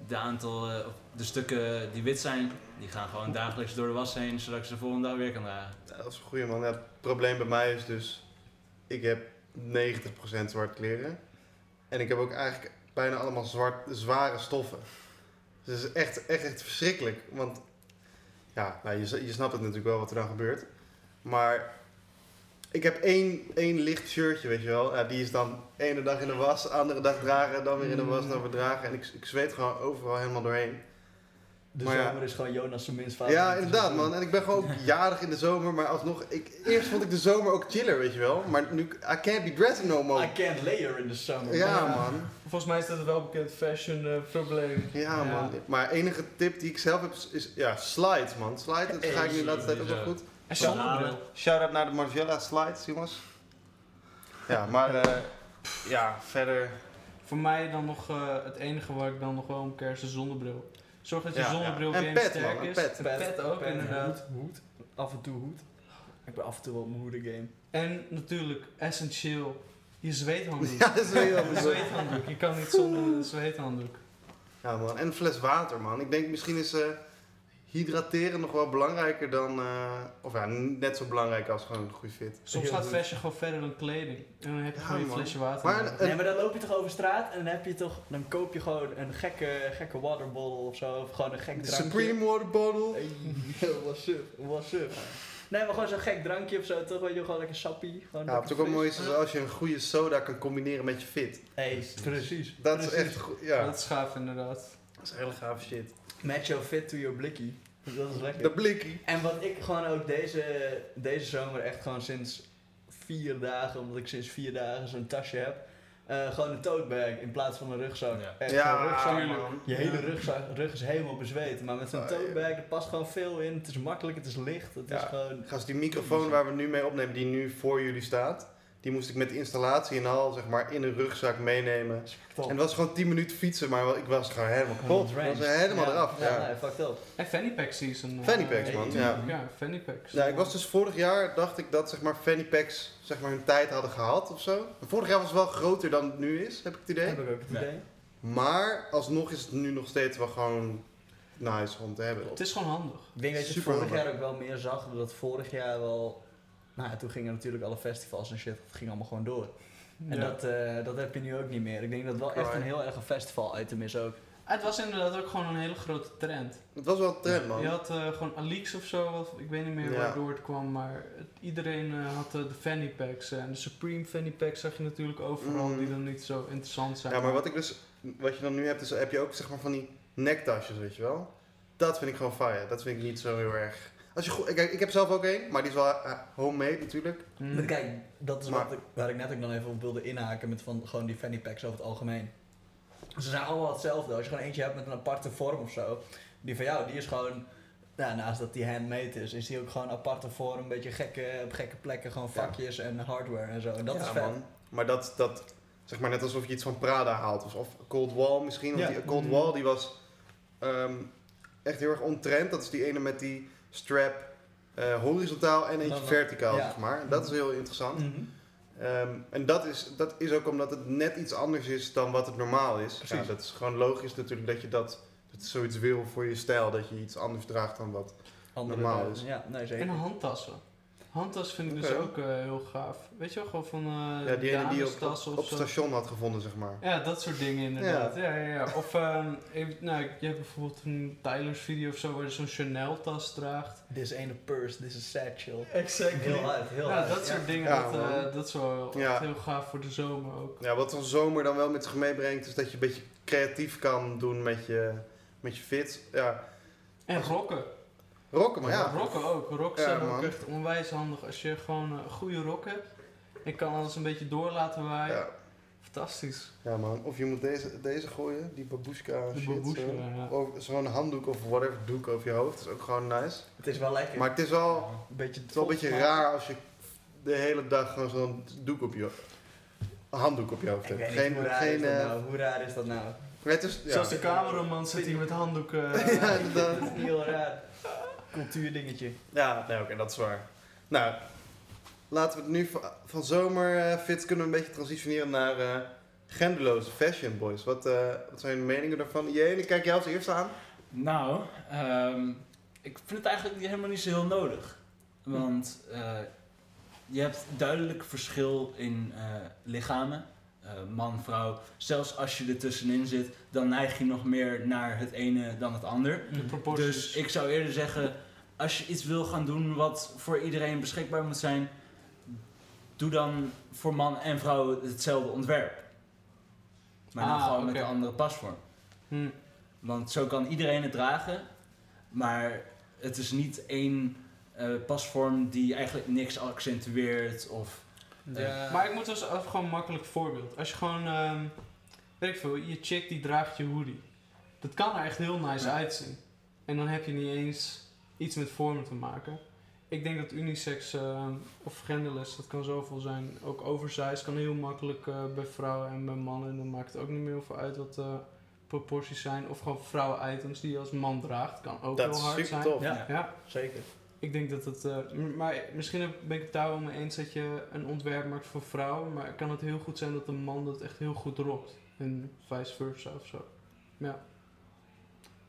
de aantal, eh, de stukken die wit zijn, die gaan gewoon dagelijks door de was heen, zodat ik ze de volgende dag weer kan dragen. Ja, dat is een goede man. Ja, het probleem bij mij is dus, ik heb 90% zwart kleren. En ik heb ook eigenlijk bijna allemaal zwart, zware stoffen. Dus het is echt, echt, echt verschrikkelijk. Want ja, nou, je, je snapt het natuurlijk wel wat er dan gebeurt. Maar ik heb één, één licht shirtje, weet je wel. Ja, die is dan ene dag in de was, andere dag dragen, dan weer in de was, dan weer dragen. En ik, ik zweet gewoon overal helemaal doorheen. De Maar ja. zomer is gewoon Jonas zijn minst Ja, favoriete inderdaad man. En ik ben gewoon ook jarig in de zomer, maar alsnog... Ik, eerst vond ik de zomer ook chiller, weet je wel. Maar nu, I can't be dressing no more. I can't layer in the summer. Ja man. man. Volgens mij is dat wel een bekend fashion eh, probleem. Ja Ja. man. Maar enige tip die ik zelf heb is, is ja, slides man. Slides, dat ga ik nu de laatste tijd ook wel goed. En zonnebril. Shout-out naar de Margiela slides, jongens. Ja, maar eh, ja, verder... Voor mij dan nog eh, het enige waar ik dan nog wel om keer is de zonnebril. Zorg dat je Ja, zonnebril ja. En game pet, sterk man, een is. pet. Een pet ook Pet, inderdaad. Hoed, hoed. Af en toe hoed. Ik ben af en toe wel op mijn hoeden game. En natuurlijk, essentieel, je zweethanddoek. Ja, zweethanddoek. Je kan niet zonder een zweethanddoek. Ja man, en een fles water man. Ik denk misschien is eh, hydrateren nog wel belangrijker dan... eh, of ja, net zo belangrijk als gewoon een goede fit. Soms gaat fashion gewoon verder dan kleding. En dan heb je Ja, gewoon man. flesje water. Maar een- Nee, maar dan loop je toch over straat en dan heb je toch, dan koop je gewoon een gekke, gekke waterbottle of zo, of gewoon een gek drankje. Supreme water bottle. Hey, what's up, what's up. Nee, maar gewoon zo'n gek drankje of zo, toch weet je, gewoon lekker sappie. Gewoon Ja, het is ook wel mooi is als je een goede soda kan combineren met je fit. Hey, precies. Dat is echt goed. Ja, Dat is gaaf inderdaad. dat is hele gave shit. Match your fit to your blikkie. Dat is lekker. De blikkie. En wat ik gewoon ook deze, deze zomer echt gewoon sinds vier dagen, omdat ik sinds vier dagen zo'n tasje heb, eh, gewoon een tote bag in plaats van een rugzak. Ja. Echt Ja, zo'n rugzak. man. Je hele rugzak, rug is helemaal bezweet, maar met zo'n tote bag, er past gewoon veel in. Het is makkelijk, het is licht, het is gewoon... Gast, die microfoon waar we nu mee opnemen, die nu voor jullie staat, die moest ik met de installatie en al, zeg maar, in een rugzak meenemen. En het was gewoon 10 minuten fietsen, maar ik was gewoon helemaal kapot. Ik was helemaal ja, eraf. Ja, Ja. fucked up. En fanny pack season. eh, Fanny packs, man. Hey, Ja. Ja, fanny packs. Ja, ik was dus vorig jaar, dacht ik dat zeg maar fanny packs zeg maar hun tijd hadden gehad of zo. Vorig jaar was het wel groter dan het nu is, heb ik het idee. Heb ik ook het Ja. idee. Maar alsnog is het nu nog steeds wel gewoon nice om te hebben. Het is gewoon handig. Ik denk dat je vorig handig. jaar ook wel meer zag, dat vorig jaar wel... Nou ja, toen gingen natuurlijk alle festivals en shit, het ging allemaal gewoon door. En Ja. dat, eh, dat heb je nu ook niet meer. Ik denk dat het wel echt een heel erg een festival-item is ook. Het was inderdaad ook gewoon een hele grote trend. Het was wel een trend, man. Je had eh, gewoon Alix of zo, of, ik weet niet meer Ja. waardoor het kwam, maar het- iedereen eh, had de fanny packs. en de Supreme fanny packs zag je natuurlijk overal, Mm. die dan niet zo interessant zijn. Ja, maar wat ik dus, wat je dan nu hebt, is heb je ook zeg maar van die nektasjes, weet je wel. Dat vind ik gewoon fire. Dat vind ik niet zo heel erg. Als je goed, kijk, ik heb zelf ook één, maar die is wel eh, homemade natuurlijk. Mm. Maar kijk, dat is Maar- wat ik, waar ik net ook dan even op wilde inhaken met van gewoon die fanny packs over het algemeen. Ze zijn allemaal hetzelfde. Als je gewoon eentje hebt met een aparte vorm of zo. Die van jou, die is gewoon... Ja, naast dat die handmade is, is die ook gewoon aparte vorm. Een beetje gekke, op gekke plekken, gewoon Ja. vakjes en hardware en zo. En dat Ja, is vet. man. Maar dat, dat, zeg maar net alsof je iets van Prada haalt. Of, of Cold Wall misschien. Want Ja. die Cold Mm. Wall die was ehm, echt heel erg ontrend. Dat is die ene met die strap eh, horizontaal en eentje verticaal, ja. zeg maar. Dat is heel interessant. Mhm. Ehm, en dat is, dat is ook omdat het net iets anders is dan wat het normaal is. Precies. Ja, dat is gewoon logisch natuurlijk dat je dat, dat zoiets wil voor je stijl. Dat je iets anders draagt dan wat. Andere Normaal is. Ja, nee En zeker. handtassen. Handtas vind ik dus ook eh, heel gaaf. Weet je wel, gewoon van eh Ja, die ene die je op, damestas op, station had gevonden, zeg maar. Ja, dat soort dingen inderdaad. Ja. Ja, ja, Of ehm, even, nou, je hebt bijvoorbeeld een Tyler's video of zo waar je zo'n Chanel tas draagt. This ain't a purse, this is satchel. Exactly. Heel hard, heel Ja, hard. dat soort dingen, Ja, dat, eh, dat is wel Ja. echt heel gaaf voor de zomer ook. Ja, wat een zomer dan wel met zich meebrengt, is dat je een beetje creatief kan doen met je, met je fits. Ja, En rokken. rocken, maar ja. Rokken ook. Rokken Ja, zijn ook echt onwijs handig. Als je gewoon eh, een goede rok hebt. Je kan alles een beetje door laten waaien. Ja, Fantastisch. ja man. Of je moet deze, deze gooien, die babushka De shit. babushka, zo. ja. Of zo'n handdoek of whatever doek over je hoofd, is ook gewoon nice. Het is wel lekker. Maar het is wel, een beetje, het is wel een beetje raar als je de hele dag gewoon zo'n doek op je een handdoek op je hoofd Ik hebt. niet, hoe raar is geen, dat eh, nou? Hoe raar is dat nou? het is, ja. Zoals de cameraman zit hier met handdoeken. eh, ja, inderdaad. Dat is heel raar. Cultuurdingetje. Ja, nee, oké, dat is waar. Nou, laten we het nu van, van zomerfits kunnen we een beetje transitioneren naar eh, genderloze fashion, boys. Wat, eh, wat zijn jullie meningen daarvan? Jene, kijk jij als eerste aan? Nou, ehm, ik vind het eigenlijk helemaal niet zo heel nodig. Want eh, je hebt duidelijk verschil in eh, lichamen. Eh, man, vrouw. Zelfs als je er tussenin zit, dan neig je nog meer naar het ene dan het ander. de proporties. Dus ik zou eerder zeggen, als je iets wil gaan doen wat voor iedereen beschikbaar moet zijn, doe dan voor man en vrouw hetzelfde ontwerp. Maar dan Ah, gewoon met een andere pasvorm. Hm. Want zo kan iedereen het dragen, maar het is niet één eh, pasvorm die eigenlijk niks accentueert of... Ja. Maar ik moet dus even gewoon een makkelijk voorbeeld. Als je gewoon, ehm, weet ik veel, je chick die draagt je hoodie. Dat kan er echt heel nice Ja. uitzien. En dan heb je niet eens iets met vormen te maken. Ik denk dat unisex ehm, of genderless, dat kan zoveel zijn. Ook oversized kan heel makkelijk eh, bij vrouwen en bij mannen. En dan maakt het ook niet meer heel veel uit wat eh, proporties zijn. Of gewoon vrouwen-items die je als man draagt. Kan ook Dat heel is hard super zijn. tof. Ja. Ja, Zeker. ik denk dat het. eh, maar misschien ben ik het daar wel mee eens dat je een ontwerp maakt voor vrouwen. Maar kan het heel goed zijn dat een man dat echt heel goed rokt. En vice versa of zo. Ja.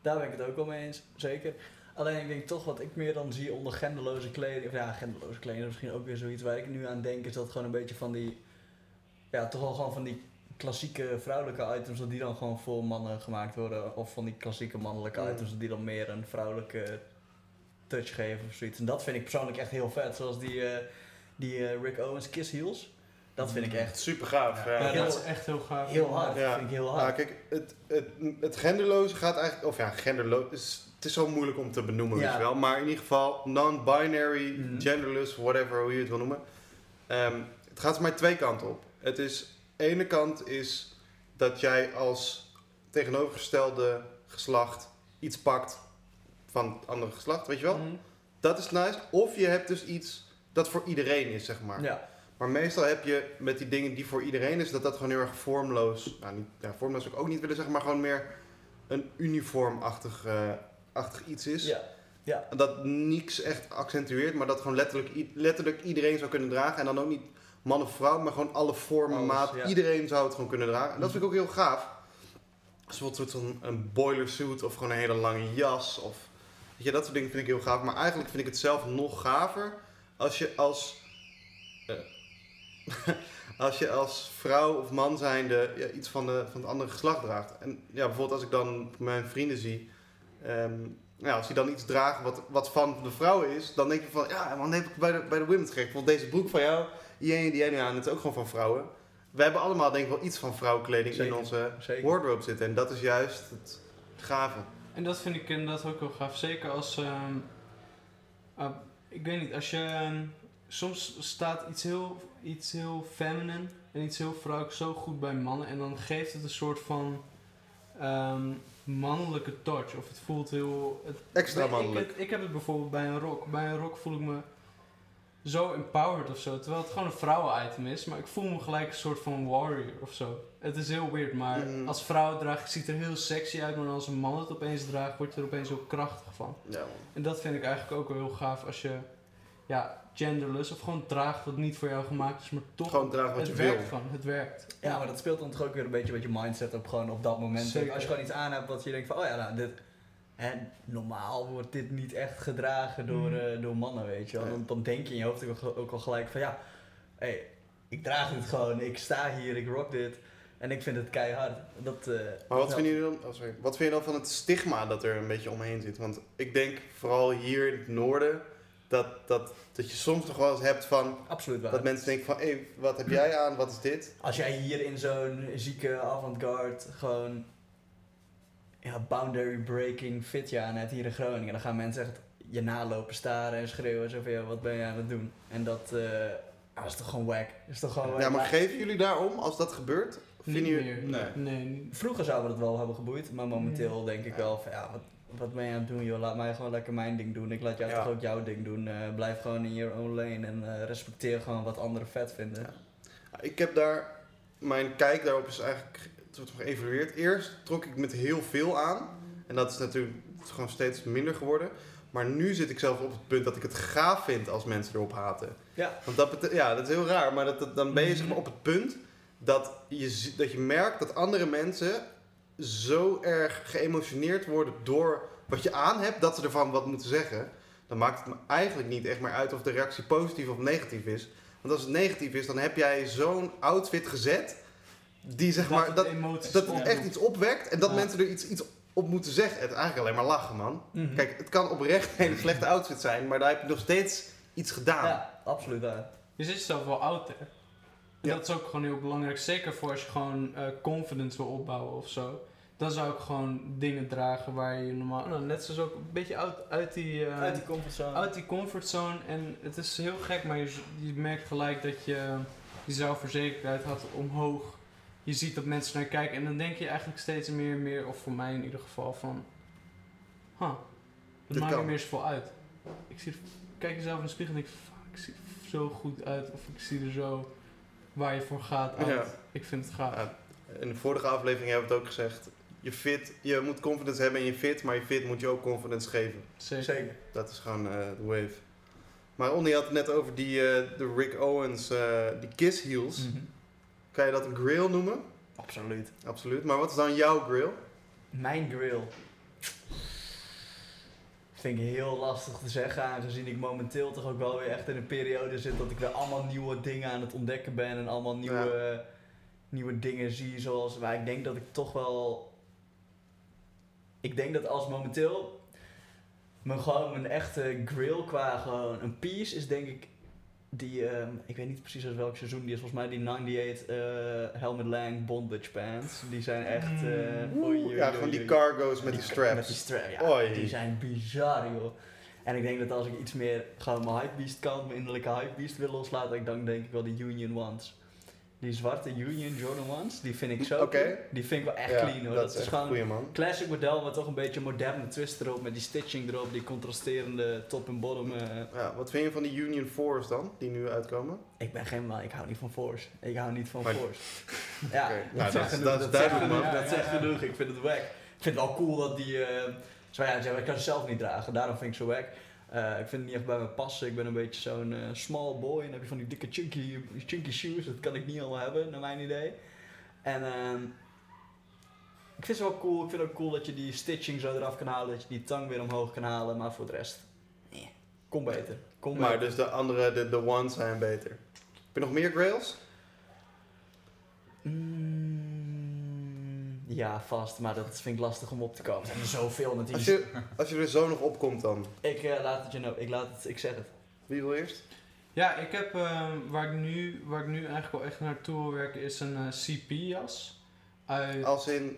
Daar ben ik het ook wel mee eens, zeker. Alleen ik denk toch wat ik meer dan zie onder genderloze kleding, of ja, genderloze kleding is misschien ook weer zoiets waar ik nu aan denk, is dat gewoon een beetje van die, ja, toch wel gewoon van die klassieke vrouwelijke items, dat die dan gewoon voor mannen gemaakt worden, of van die klassieke mannelijke Mm. items, die dan meer een vrouwelijke touch geven of zoiets. En dat vind ik persoonlijk echt heel vet, zoals die, eh, die eh, Rick Owens Kiss Heels. Dat vind ik echt Super gaaf. Ja. Ja. Ja, heel- dat is echt heel gaaf. heel hard, Ja. vind ik heel Ja, hard. kijk, het, het, het genderloze gaat eigenlijk, of ja, genderloos, is, het is zo moeilijk om te benoemen, Ja. weet je wel. Maar in ieder geval, non-binary, Mhm. genderless, whatever, hoe je het wil noemen. Ehm, het gaat maar twee kanten op. Het is, ene kant is dat jij als tegenovergestelde geslacht iets pakt van het andere geslacht, weet je wel. Mhm. Dat is nice. Of je hebt dus iets dat voor iedereen is, zeg maar. Ja, Maar meestal heb je met die dingen die voor iedereen is, dat dat gewoon heel erg vormloos, nou niet, ja, vormloos zou ik ook niet willen zeggen, maar gewoon meer een uniformachtig eh, achtig iets is. ja, ja. Dat niks echt accentueert, maar dat gewoon letterlijk, letterlijk iedereen zou kunnen dragen. En dan ook niet man of vrouw, maar gewoon alle vormen, Alles, maat. ja. Iedereen zou het gewoon kunnen dragen. En dat vind ik ook heel gaaf. Als een soort van een boiler suit of gewoon een hele lange jas. Of, weet je, dat soort dingen vind ik heel gaaf. Maar eigenlijk vind ik het zelf nog gaver als je als... eh, als je als vrouw of man zijnde ja, iets van, de, van het andere geslacht draagt. En ja, bijvoorbeeld als ik dan mijn vrienden zie... ehm, ja, als die dan iets dragen wat, wat van de vrouwen is, dan denk je van, ja, man, heb ik bij de, bij de women's gekregen. Bijvoorbeeld deze broek van jou, die die jij nu aan, het is ook gewoon van vrouwen. We hebben allemaal denk ik wel iets van vrouwenkleding in onze zeker. wardrobe zitten. En dat is juist het gave. En dat vind ik inderdaad ook heel gaaf. Zeker als. ehm, ah, ik weet niet, als je. ehm, soms staat iets heel, iets heel feminine en iets heel vrouwelijk zo goed bij mannen. En dan geeft het een soort van. ehm, mannelijke touch. Of het voelt heel. Het, Extra ik, mannelijk. Ik, ik heb het bijvoorbeeld bij een rok. Bij een rok voel ik me zo empowered of zo. Terwijl het gewoon een vrouwen-item is. Maar ik voel me gelijk een soort van warrior of zo. Het is heel weird, maar Mhm. als vrouw draag ik ziet er heel sexy uit. Maar als een man het opeens draagt, word je er opeens heel krachtig van. Ja, man. En dat vind ik eigenlijk ook wel heel gaaf als je ja, genderless of gewoon draagt wat niet voor jou gemaakt is, maar toch Gewoon dragen wat het je wil. werkt gewoon. Het werkt. Ja, maar dat speelt dan toch ook weer een beetje met je mindset op gewoon op dat moment. Zeker. Als je gewoon iets aan hebt wat je denkt van, oh ja, nou, dit, En normaal wordt dit niet echt gedragen door, Mm. eh, door mannen, weet je wel. Dan, dan denk je in je hoofd ook, al- ook al gelijk van ja, hey, ik draag dit gewoon, ik sta hier, ik rock dit. En ik vind het keihard. Dat, eh, Maar wat dat- vind, je dan, oh sorry. wat vind je dan van het stigma dat er een beetje omheen zit? Want ik denk vooral hier in het noorden dat, dat, dat je soms nog wel eens hebt van Absoluut waar. dat mensen denken van hé, wat heb jij aan, wat is dit? Als jij hier in zo'n zieke avant-garde gewoon ja, boundary breaking fitje aan hebt hier in Groningen, dan gaan mensen echt je nalopen staren en schreeuwen zo van ja, wat ben je aan het doen? En dat, eh, ah, is toch gewoon wack. Is toch gewoon Ja, maar geven jullie daarom als dat gebeurt? Of Niet vinden jullie- meer. Nee. Nee. Vroeger zouden we het wel hebben geboeid, maar momenteel denk ik wel van ja, wat, wat ben je aan het doen joh? Laat mij gewoon lekker mijn ding doen. Ik laat jou Ja. toch ook jouw ding doen. Eh, blijf gewoon in your own lane en eh, respecteer gewoon wat anderen vet vinden. Ja. Ik heb daar, mijn kijk daarop is eigenlijk het wordt geëvalueerd. Eerst trok ik met heel veel aan. En dat is natuurlijk gewoon steeds minder geworden. Maar nu zit ik zelf op het punt dat ik het gaaf vind als mensen erop haten. Ja. Want dat, ja, dat is heel raar, maar dat, dat- dan ben je zeg maar op het punt dat je, dat je merkt dat andere mensen zo erg geëmotioneerd worden door wat je aan hebt, dat ze ervan wat moeten zeggen. Dan maakt het me eigenlijk niet echt meer uit of de reactie positief of negatief is. Want als het negatief is, dan heb jij zo'n outfit gezet, die zeg maar, het dat, dat het echt iets opwekt en dat Ja. mensen er iets, iets op moeten zeggen. Het is eigenlijk alleen maar lachen, man. Mhm. Kijk, het kan oprecht een hele slechte outfit zijn, maar daar heb je nog steeds iets gedaan. Ja, absoluut waar. Je zit jezelf wel out there. En Ja. dat is ook gewoon heel belangrijk. Zeker voor als je gewoon eh, confidence wil opbouwen of zo. Dan zou ik gewoon dingen dragen waar je normaal... Nou, net zoals ook een beetje uit, uit die... eh, Uit die comfortzone. uit die comfortzone. En het is heel gek, maar je, je merkt gelijk dat je je zelfverzekerdheid had omhoog. Je ziet dat mensen naar je kijken en dan denk je eigenlijk steeds meer en meer, of voor mij in ieder geval, van... Huh, het maakt niet meer zoveel uit. Ik zie, kijk jezelf in de spiegel en denk fuck, ik zie er zo goed uit. Of ik zie er zo waar je voor gaat uit. Ja. Ik vind het gaaf. Ja, in de vorige aflevering hebben we het ook gezegd. Je, fit, je moet confidence hebben in je fit, maar je fit moet je ook confidence geven. Zeker. Zeker. Dat is gewoon eh, de wave. Maar Onnie had het net over die eh, de Rick Owens, eh, die Kiss Heels. Mhm. Kan je dat een grill noemen? Absoluut. Absoluut. Maar wat is dan jouw grill? Mijn grill. Vind ik heel lastig te zeggen, aangezien ik momenteel toch ook wel weer echt in een periode zit dat ik weer allemaal nieuwe dingen aan het ontdekken ben en allemaal nieuwe, nieuwe dingen zie. Zoals, maar ik denk dat ik toch wel. Ik denk dat als momenteel mijn, gewoon mijn echte grill qua gewoon een piece is, denk ik. Die, ehm, ik weet niet precies uit welk seizoen die is, volgens mij die 98 eh, Helmet Lang Bondage Pants. Die zijn echt. eh, Mm. oei, oei, ja, gewoon die cargo's met die Met straps. die strap, ja. Oei. Die zijn bizar, joh. En ik denk dat als ik iets meer gewoon mijn hypebeast kan, mijn innerlijke hypebeast wil loslaten, dan denk ik wel de Union Ones. Die zwarte Union Jordan Ones, die vind ik zo cool. Die vind ik wel echt Ja, clean hoor. Dat, is gewoon een classic model met toch een beetje moderne twist erop, met die stitching erop, die contrasterende top en bottom. eh. Ja, wat vind je van die Union 4's dan, die nu uitkomen? Ik ben geen man, ik hou niet van Force. Ik hou niet van Maar- Force. Ja, nou, dat, dat zegt is- genoeg, dat zegt genoeg, Ja, Dat ja, zegt ja. genoeg, ik vind het wack. Ik vind het wel cool dat die... zo ja, ik kan ze zelf niet dragen, daarom vind ik ze wack. Eh, ik vind het niet echt bij me passen. Ik ben een beetje zo'n eh, small boy en dan heb je van die dikke chunky, chunky shoes. Dat kan ik niet allemaal hebben, naar mijn idee. En ehm, ik vind ze wel cool. Ik vind het ook cool dat je die stitching zo eraf kan halen. Dat je die tang weer omhoog kan halen. Maar voor de rest, eh, kom beter. Kom Maar beter. dus de andere, de, de ones zijn beter. Heb je nog meer grails? Mm, ja, vast. Maar dat vind ik lastig om op te komen. Er zijn er zoveel natuurlijk. Als je, als je er zo nog op komt dan. Ik eh, laat het je nou, ik laat het, ik zeg het. Wie wil eerst? Ja, ik heb ehm, waar, ik nu, waar ik nu eigenlijk wel echt naartoe wil werken is een eh, CP-jas. Uit Als in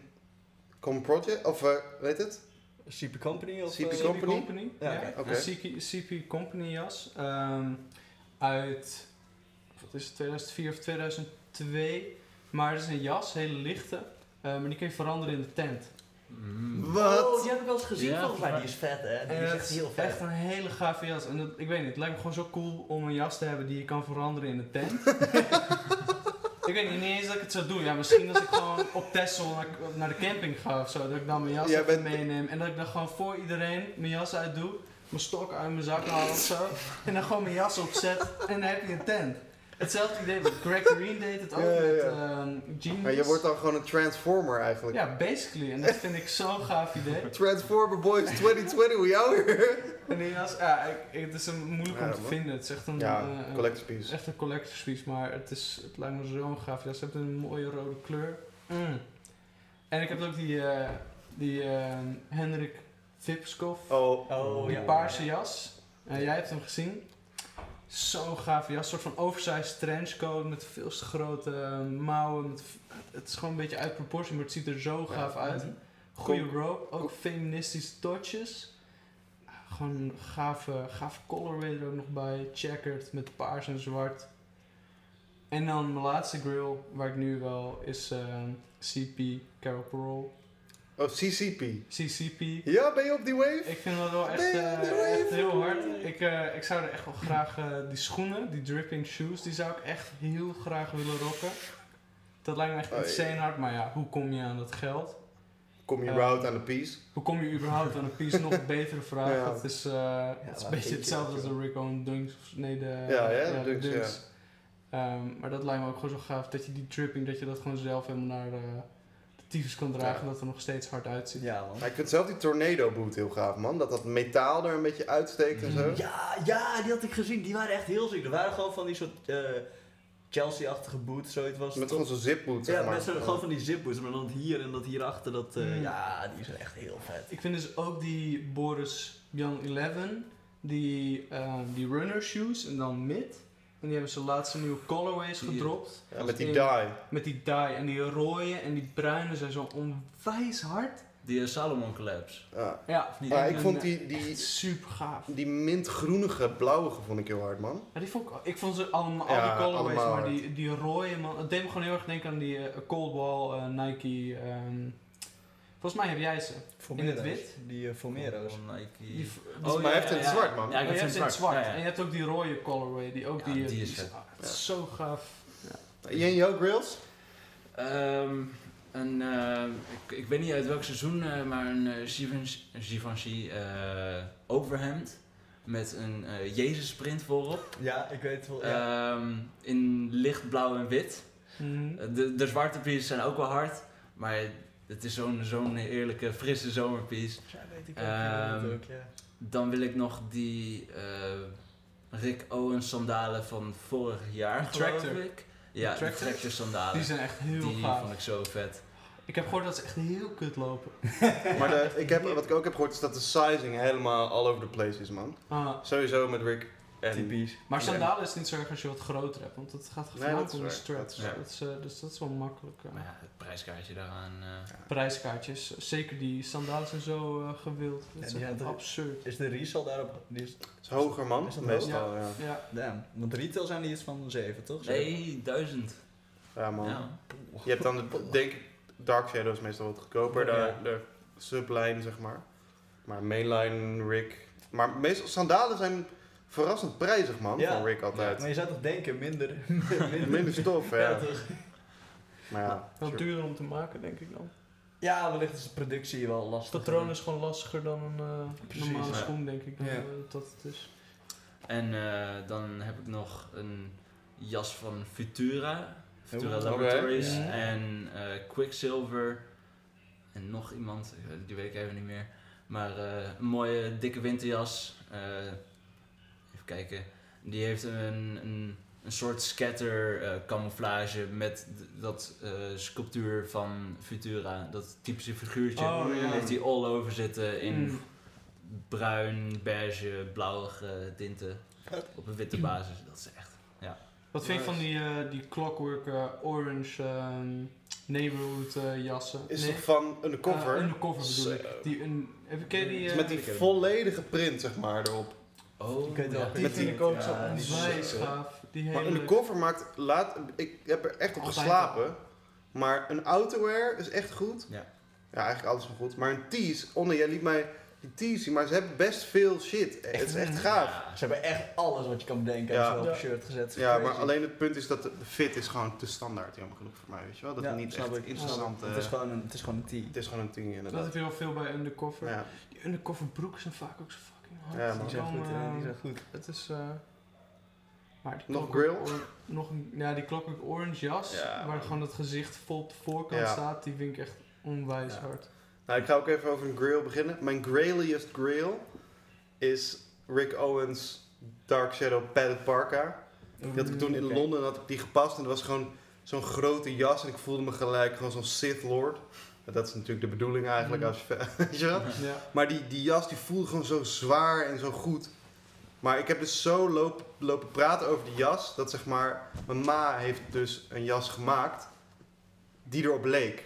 Com Project, of eh, weet het? CP Company of... CP eh, Company? Ja, Ja, oké. Een CP, CP Company jas. ehm, uit, wat is het, 2004 of 2002. Maar het is een jas, hele lichte. Eh, maar die kun je veranderen in de tent. Mm. Wat? Oh, die heb ik wel eens gezien Ja, volgens mij. Die is vet hè. Die En is echt heel vet. Echt een hele gave jas. En dat, ik weet niet, het lijkt me gewoon zo cool om een jas te hebben die je kan veranderen in een tent. ik weet niet, niet eens dat ik het zou doen. Ja, misschien als ik gewoon op Texel naar, naar de camping ga of zo, dat ik dan mijn jas bent- meeneem. En dat ik dan gewoon voor iedereen mijn jas uit doe, mijn stok uit mijn zak haal of zo. En dan gewoon mijn jas opzet en dan heb je een tent. Hetzelfde idee, wat Greg Green deed het ook Ja, met ja. ehm, Genius. Maar je wordt dan gewoon een Transformer eigenlijk. Ja, basically. En dat vind ik zo'n gaaf idee. Transformer Boys 2020, hoe jou weer? En die was, ja, ik, het is een, moeilijk om te man. vinden. Het is echt een, Ja, eh, een- collector's piece. echt een collector's piece, maar het, is, het lijkt me zo'n gaaf. Ja, ze hebben een mooie rode kleur. Mm. En ik heb ook die, eh, die eh, Hendrik Vipskov, Oh, Oh, die ja. paarse jas. Eh, jij hebt hem gezien. Zo'n gave jas, een soort van oversized trenchcoat met veel te grote eh, mouwen. Het is gewoon een beetje uit proportie, maar het ziet er zo gaaf uit. Goede rope, ook feministische touches. Ah, Gewoon een gave, gave colorway er ook nog bij. Checkered met paars en zwart. En dan mijn laatste grill, waar ik nu wel, is ehm, CP Carol Parole. Oh, CCP. CCP. Ja, ben je op die wave? Ik vind dat wel echt, eh, echt heel hard. Ik, eh, ik zou er echt wel graag eh, die schoenen, die dripping shoes, die zou ik echt heel graag willen rocken. Dat lijkt me echt Oh, ja. insane hard, maar ja, hoe kom je aan dat geld? Kom je überhaupt aan de piece? Hoe kom je überhaupt aan een piece? Nog een betere vraag. Ja. Het is, eh, het is een beetje hetzelfde dat, als de Rick Owen Dunks. of- Nee, de, Ja, ja, de Dunks, ja. Ehm, maar dat lijkt me ook gewoon zo gaaf dat je die dripping, dat je dat gewoon zelf helemaal naar tyfus kan dragen. Ja. Dat er nog steeds hard uitziet. Ja, man. Maar ik vind zelf die tornado boot heel gaaf, man. Dat dat metaal er een beetje uitsteekt en zo. Ja, ja, die had ik gezien. Die waren echt heel ziek. Er waren gewoon van die soort eh, Chelsea-achtige boots, zoiets was het Met toch? gewoon zo'n zipboot, zeg Ja, maar. met gewoon van die zipboots, maar dan hier en dat hierachter, dat, eh, Mm. ja, die zijn echt heel vet. Ik vind dus ook die Boris Young 11, die, ehm, die runner shoes en dan mid. En die hebben ze laatste nieuwe colorways gedropt. Ja, met die In- dye. Met die dye en die rode en die bruine zijn zo onwijs hard. Die eh, Salomon collabs. Ja. Ja, Of niet? Ik vond eh, die, die, super gaaf. die mintgroenige blauwige vond ik heel hard, man. Ja, die vond ik, ik vond ze allemaal, Ja, al die colorways, allemaal maar hard. die, die rode man, het deed me gewoon heel erg denken aan die eh, Cold Wall eh, Nike. ehm, volgens mij heb jij ze. In het wit? Die uh, Formero's. Nike. Die, Oh, maar hij heeft het in het zwart, man. Ja, ik Oh, heb je het in zwart. Ja, ja. En je hebt ook die rode colorway, die ook Ja, die... die is vet. ah, het is zo gaaf. Jij jouw grills? Ehm, een, eh, ik, ik weet niet uit welk seizoen, eh, maar een eh, Givenchy, eh, overhemd met een eh Jezus print voorop. Ja, ik weet het wel. Ja. Ehm, in lichtblauw en wit. Mhm. Eh, De, de zwarte pieces zijn ook wel hard, maar het is zo'n zo'n eerlijke, frisse zomerpiece. ja, weet ik Ehm, ook. ook ja. Dan wil ik nog die eh, Rick Owens sandalen van vorig jaar, geloof Tractor. ik. Ja, de Tractor? Tractor sandalen. Die zijn echt heel Die gaaf. vond ik zo vet. Ik heb gehoord dat ze echt heel kut lopen. Maar de, ik heb, wat ik ook heb gehoord is dat de sizing helemaal all over the place is, man. Ah, Sowieso met Rick en... Typisch. maar Ja. sandalen is niet zo erg als je wat groter hebt, want het gaat is om de waar. straps. Dat is waar. Dat is, eh, dus dat is wel makkelijk. Maar ja, het prijskaartje daaraan. eh, Prijskaartjes, zeker die sandalen zijn zo eh, gewild. Dat Ja, is er- absurd. Is de resale daarop? Die is, is hoger, man. Is dat Meestal, ja. Ja, damn. Want retail zijn die iets van 7, toch? nee, duizend. Ja, man. Ja. Je hebt dan, de, denk ik, Dark Shadow is meestal wat goedkoper. De, Ja. de subline, zeg maar. Maar mainline, Rick. Maar meestal, sandalen zijn verrassend prijzig, man, Ja. van Rick altijd. Maar je zou toch denken, minder... Minder stof, ja. Ja, toch? Maar ja, wel sure. duurder om te maken, denk ik dan. Ja, wellicht is de productie wel lastig. Het patroon is gewoon lastiger dan een eh, Precies, normale ja. schoen, denk ik. Dan, Ja. eh, dat het is. En eh, dan heb ik nog een jas van Futura. Futura Laboratories. Ja. En eh, Quicksilver. En nog iemand, die weet ik even niet meer. Maar eh, een mooie dikke winterjas. Even kijken. Die heeft een, een, een soort scatter eh, camouflage met dat eh, sculptuur van Futura. Dat typische figuurtje. Oh, ja. Heeft hij all over zitten in Mm. bruin, beige, blauwige tinten. Op een witte basis. Dat is echt. Wat vind je van die, eh, die clockwork orange ehm, neighborhood eh, jassen? Is Nee, toch van undercover? eh, undercover bedoel ik. Die, een, heb ken je die? Eh, met die volledige print, zeg maar, erop. Oh, Ik weet wel. ja. die vind die- ik ook zo onwijs gaaf. Die hele... Maar undercover maakt laat... Ik heb er echt op Altijd geslapen. Maar een outerwear is echt goed. Ja. Ja, eigenlijk alles wel goed. Maar een tees... Onne, jij liet mij die tees zien, maar ze hebben best veel shit. Het is echt gaaf. Ja, ze hebben echt alles wat je kan bedenken. Ja. Op een shirt gezet. Ja, Crazy. maar alleen het punt is dat de fit is gewoon te standaard, jammer genoeg voor mij, weet je wel? Dat Ja, is niet echt ik. interessant. Het is eh, gewoon een, het is gewoon een tee. het is gewoon een Dat inderdaad. heb je wel veel bij undercover. Ja. Die undercover broeken zijn vaak ook zo. Ja, man. Die zijn goed, hè? Die eh, zijn goed. Het is... eh, Maar die Nog grill? Or- nog een, ja, die Clockwork Orange jas, Ja, waar man. gewoon het gezicht vol op de voorkant Ja. staat, die vind ik echt onwijs Ja. hard. Nou, ik ga ook even over een grail beginnen. Mijn grailiest grail is Rick Owens Dark Shadow Padded Parka. Die had ik toen in. Londen had ik die gepast en dat was gewoon zo'n grote jas en ik voelde me gelijk gewoon zo'n Sith Lord. Dat is natuurlijk de bedoeling eigenlijk Mm. als je, weet je wel? Ja. Maar die, die jas die voelde gewoon zo zwaar en zo goed. Maar ik heb dus zo lopen, lopen praten over die jas. Dat zeg maar, mijn ma heeft dus een jas gemaakt die erop leek.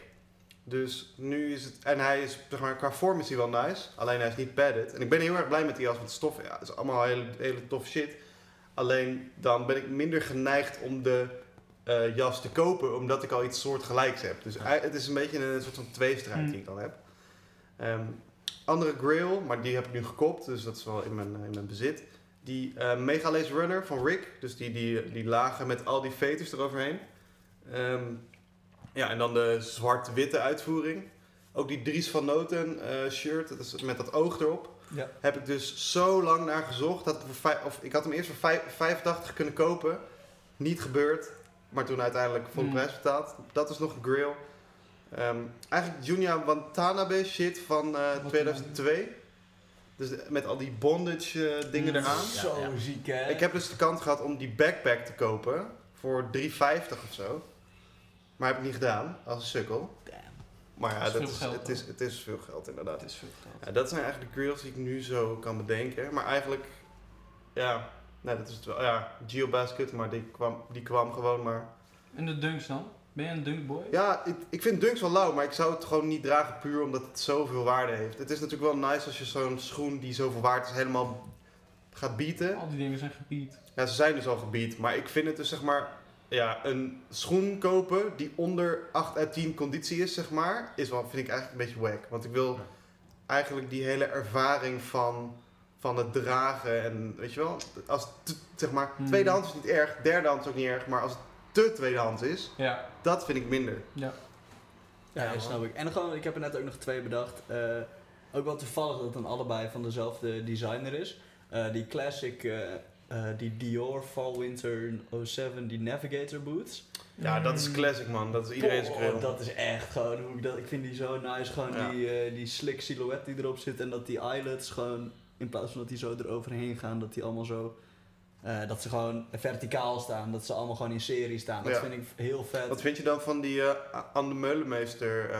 Dus nu is het, en hij is, zeg maar, qua vorm is hij wel nice. Alleen hij is niet padded. En ik ben heel erg blij met die jas, want stof, ja, het is allemaal hele, hele tof shit. Alleen dan ben ik minder geneigd om de eh, jas te kopen, omdat ik al iets soortgelijks heb. Dus het is een beetje een soort van tweestrijd Hmm. die ik dan heb. Ehm, andere grail, maar die heb ik nu gekopt, dus dat is wel in mijn, in mijn bezit. Die eh Mega Lace Runner van Rick, dus die, die, die lage met al die veters eroverheen. Ehm, ja, en dan de zwart-witte uitvoering. Ook die Dries van Noten eh, shirt, dat is met dat oog erop. Ja. Heb ik dus zo lang naar gezocht. Dat ik, voor of, ik had hem eerst voor vijf- 85 kunnen kopen. Niet gebeurd. Maar toen uiteindelijk volle Mm. prijs betaald. Dat is nog een grill. Ehm, eigenlijk Junya Watanabe shit van eh, 2002. Dus de- met al die bondage eh, dingen Mm. eraan. Zo ja. ziek, hè? Ik heb dus de kans gehad om die backpack te kopen. Voor 3,50 of zo. Maar heb ik niet gedaan. Als een sukkel. Damn. Maar ja, Dat is dat veel is, geld, het, is, het is veel geld inderdaad. Dat is veel geld. Ja, dat zijn eigenlijk de grills die ik nu zo kan bedenken. Maar eigenlijk, ja, nee, dat is het wel. Ja, Geobasket, maar die kwam, die kwam gewoon maar. En de dunks dan? Ben je een dunkboy? Ja, ik, ik vind dunks wel lauw, maar ik zou het gewoon niet dragen puur omdat het zoveel waarde heeft. Het is natuurlijk wel nice als je zo'n schoen die zoveel waard is helemaal gaat bieden. Al die dingen zijn gebied. Ja, ze zijn dus al gebied, maar ik vind het dus zeg maar, ja, een schoen kopen die onder 8 uit 10 conditie is, zeg maar, is wel, vind ik eigenlijk een beetje wack. Want ik wil eigenlijk die hele ervaring van, van het dragen en, weet je wel, als zeg maar, Hmm. tweedehands is niet erg, derdehands ook niet erg, maar als het te tweedehands is, Ja, dat vind ik minder. ja. Ja, snap ik. En gewoon, ik heb er net ook nog twee bedacht. Eh, ook wel toevallig dat het dan allebei van dezelfde designer is. Eh, die classic, eh, eh, die Dior Fall Winter 07, die Navigator boots. Ja, dat is classic man, dat is iedereen's Oh, grill. Dat is echt gewoon, hoe ik, dat, ik vind die zo nice. Gewoon Ja. die, eh, die slick silhouet die erop zit. En dat die eyelets gewoon, in plaats van dat die zo eroverheen gaan, dat die allemaal zo... eh, dat ze gewoon verticaal staan, dat ze allemaal gewoon in serie staan. Dat Ja. vind ik heel vet. Wat vind je dan van die eh Anne Meulemeester eh,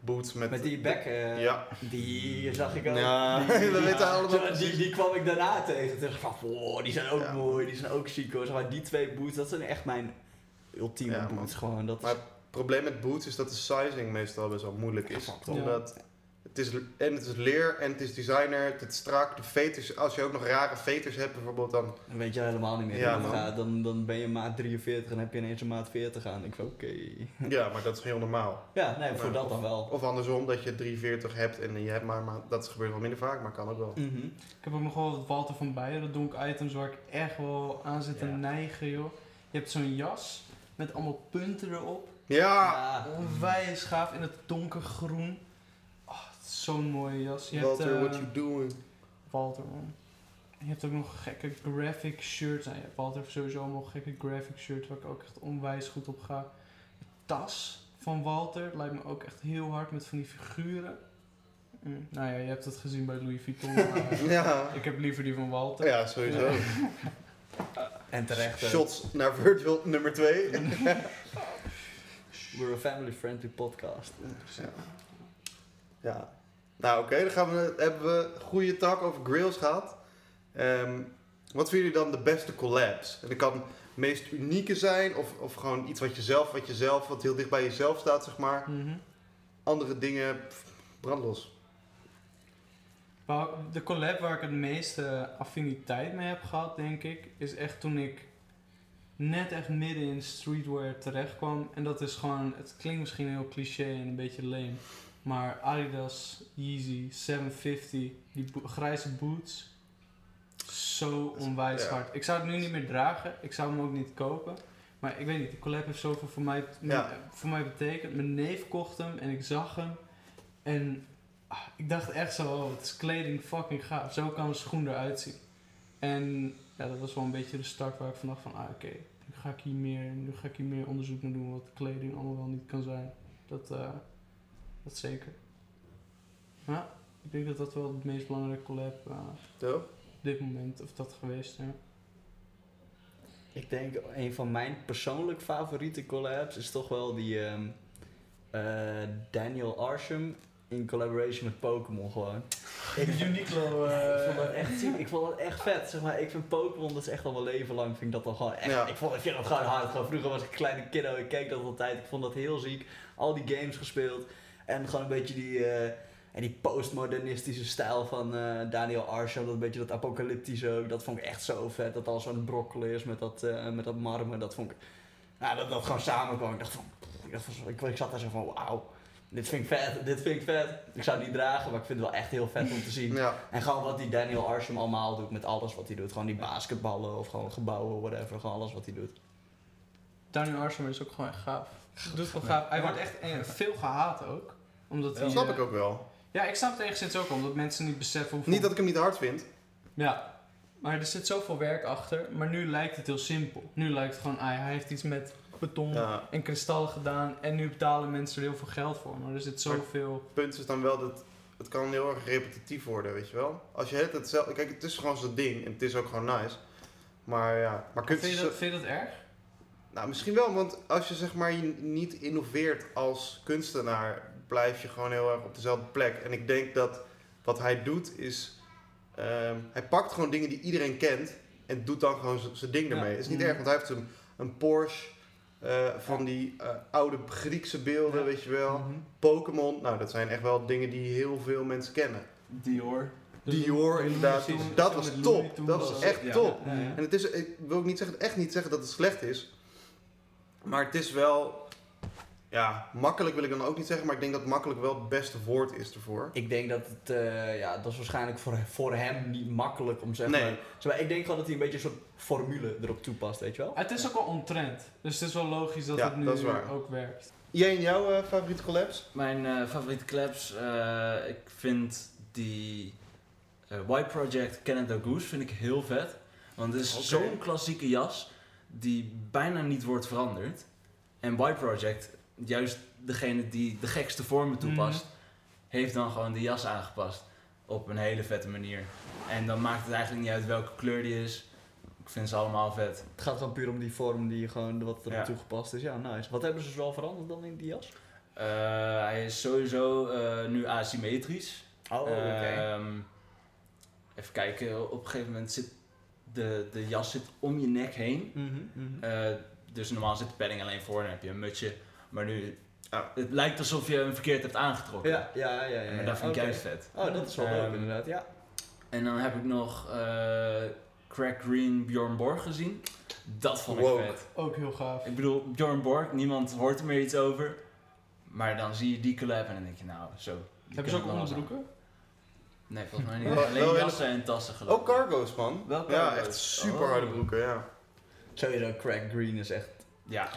boots met... Met die bek, eh, Ja. die zag ik ook. Ja, Die- we die- weten allemaal die, die kwam ik daarna tegen. Toen dacht ik van, wow, die zijn ook Ja. mooi, die zijn ook chic hoor. Zeg maar, die twee boots, dat zijn echt mijn ultieme man. boots gewoon. Dat Maar is, het probleem met boots is dat de sizing meestal best wel moeilijk is. Omdat is, en het is leer en het is designer, het is strak. De veters, als je ook nog rare veters hebt bijvoorbeeld, dan... dan weet je helemaal niet meer Ja, het gaat. Dan, dan ben je maat 43 en heb je ineens een maat 40 aan. Ik van, oké. Ja, maar dat is heel normaal. Ja, nee, voor dat dan wel. Of andersom, dat je 340 hebt en je hebt maar, maar dat gebeurt wel minder vaak, maar kan ook wel. Mhm. Ik heb ook nog wel wat Walter van Beieren donk items waar ik echt wel aan zit te Ja. neigen, joh. Je hebt zo'n jas met allemaal punten erop. Ja! Ja. Onwijs gaaf in het donkergroen. Zo'n mooie jas. Je Walter, hebt, what eh, you doing? Walter, man. Je hebt ook nog gekke graphic shirts. Nou, je hebt Walter heeft sowieso allemaal gekke graphic shirts waar ik ook echt onwijs goed op ga. De tas van Walter lijkt me ook echt heel hard met van die figuren. Mm, nou ja, je hebt het gezien bij Louis Vuitton. maar Ja. ik heb liever die van Walter. Ja, sowieso. En terecht. eh, Shots naar Virgil nummer 2. We're a family friendly podcast. Ja. ja. Nou, oké, dan gaan we, hebben we een goede talk over grills gehad. Ehm, wat vinden jullie dan de beste collabs? En dat kan het meest unieke zijn, of, of gewoon iets wat je zelf, wat je zelf, wat heel dicht bij jezelf staat, zeg maar. Mhm. Andere dingen, brandlos. De collab waar ik het meeste affiniteit mee heb gehad, denk ik, is echt toen ik net echt midden in streetwear terecht kwam. En dat is gewoon, het klinkt misschien heel cliché en een beetje lame. Maar Adidas Yeezy 750, die bo- grijze boots, zo onwijs Ja. hard. Ik zou het nu niet meer dragen, ik zou hem ook niet kopen. Maar ik weet niet, de collab heeft zoveel voor mij, Ja. voor mij betekend. Mijn neef kocht hem en ik zag hem. En ah, ik dacht echt zo, oh, het is kleding fucking gaaf. Zo kan een schoen eruit zien. En ja, dat was wel een beetje de start waar ik van dacht van, ah oké, nu ga ik hier meer, nu ga ik hier meer onderzoek naar doen wat kleding allemaal wel niet kan zijn. Dat, eh, dat zeker. Ja, ik denk dat dat wel het meest belangrijke collab eh, Zo? op dit moment, of dat geweest, ja. Ik denk een van mijn persoonlijk favoriete collabs is toch wel die ehm, eh, Daniel Arsham in collaboration met Pokémon gewoon. Ik, Uniqlo, ik vond dat echt ziek. Ik vond dat echt vet. Zeg maar, ik vind Pokémon, dat is echt al mijn leven lang, vind ik dat al gewoon echt. Ja. Ik, vond, ik vind dat gewoon hard. Gewoon, vroeger was ik een kleine kiddo, ik keek dat altijd. Ik vond dat heel ziek. Al die games gespeeld. En gewoon een beetje die, eh, en die postmodernistische stijl van eh, Daniel Arsham. Dat een beetje dat apocalyptische ook. Dat vond ik echt zo vet. Dat al zo'n brokkel is met dat, eh, met dat marmer. Dat vond ik... Nou, dat dat gewoon samenkwam. Ik dacht van... Ik, dacht van, ik, ik zat daar zo van, wauw. Dit vind ik vet, dit vind ik vet. Ik zou het niet dragen, maar ik vind het wel echt heel vet om te zien. Ja. En gewoon wat die Daniel Arsham allemaal doet met alles wat hij doet. Gewoon die basketballen of gewoon gebouwen, whatever. Gewoon alles wat hij doet. Daniel Arsham is ook gewoon echt gaaf. Hij doet gewoon gaaf. Hij wordt echt veel gehaat ook. Omdat hij, Dat snap eh, ik ook wel. Ja, ik snap het enigszins ook, omdat mensen niet beseffen hoeveel... Niet dat ik hem niet hard vind. Ja, maar er zit zoveel werk achter. Maar nu lijkt het heel simpel. Nu lijkt het gewoon, ah, hij heeft iets met beton Ja. en kristallen gedaan. En nu betalen mensen er heel veel geld voor. Maar er zit zoveel... Het punt is dan wel dat het kan heel erg repetitief worden, weet je wel. Als je het hetzelfde... Kijk, het is gewoon zo'n ding en het is ook gewoon nice. Maar ja, maar kunst Vind je, dat, vind je dat erg? Nou, misschien wel, want als je zeg maar je niet innoveert als kunstenaar, blijf je gewoon heel erg op dezelfde plek. En ik denk dat wat hij doet is, ehm, hij pakt gewoon dingen die iedereen kent en doet dan gewoon zijn ding Ja. ermee. Het is niet Mhm. erg, want hij heeft een, een Porsche eh, van die eh, oude Griekse beelden, Ja. weet je wel. Mhm. Pokémon, nou dat zijn echt wel dingen die heel veel mensen kennen. Dior. Dior inderdaad, Precies. dat was top. Dat was echt ja. top. Ja, ja. En het is, ik wil ook niet zeggen, echt niet zeggen dat het slecht is. Maar het is wel, ja, makkelijk wil ik dan ook niet zeggen, maar ik denk dat makkelijk wel het beste woord is ervoor. Ik denk dat het, eh, ja, dat is waarschijnlijk voor, voor hem niet makkelijk om zeg Nee. maar... zeg maar, Ik denk gewoon dat hij een beetje een soort formule erop toepast, weet je wel? Het is ook wel ontrend. Dus het is wel logisch dat Ja, het nu dat ook werkt. Jij en jouw eh, favoriete collabs? Mijn eh, favoriete collabs, eh, ik vind die eh White Project Canada Goose vind ik heel vet. Want het is zo'n klassieke jas die bijna niet wordt veranderd. En White Project, juist degene die de gekste vormen toepast, heeft dan gewoon de jas aangepast op een hele vette manier. En dan maakt het eigenlijk niet uit welke kleur die is. Ik vind ze allemaal vet. Het gaat gewoon puur om die vorm die gewoon wat erop Ja. toegepast is. Ja, nice. Wat hebben ze zoal veranderd dan in die jas? Eh, hij is sowieso eh, nu asymmetrisch. Oh, Ehm, even kijken, op een gegeven moment zit de, de jas zit om je nek heen. Mhm, mhm. Eh, dus normaal zit de padding alleen voor en dan heb je een mutsje. Maar nu, Oh. het lijkt alsof je hem verkeerd hebt aangetrokken. ja, ja, ja, ja. maar dat vind ik Oké. juist vet. Oh, dat is wel leuk Ehm, inderdaad, ja. En dan heb ik nog eh, Crack Green Bjorn Borg gezien. Dat vond ik Wow. vet. Ook heel gaaf. Ik bedoel, Bjorn Borg, niemand hoort er meer iets over. Maar dan zie je die collab en dan denk je, nou, zo. Hebben ze ook onderbroeken? Nee, volgens mij niet. Wel- Alleen jassen en tassen geloof Ook cargo's, man. Wel Ja, echt super harde Oh. broeken, ja. Sowieso, Crack Green is echt... Ja,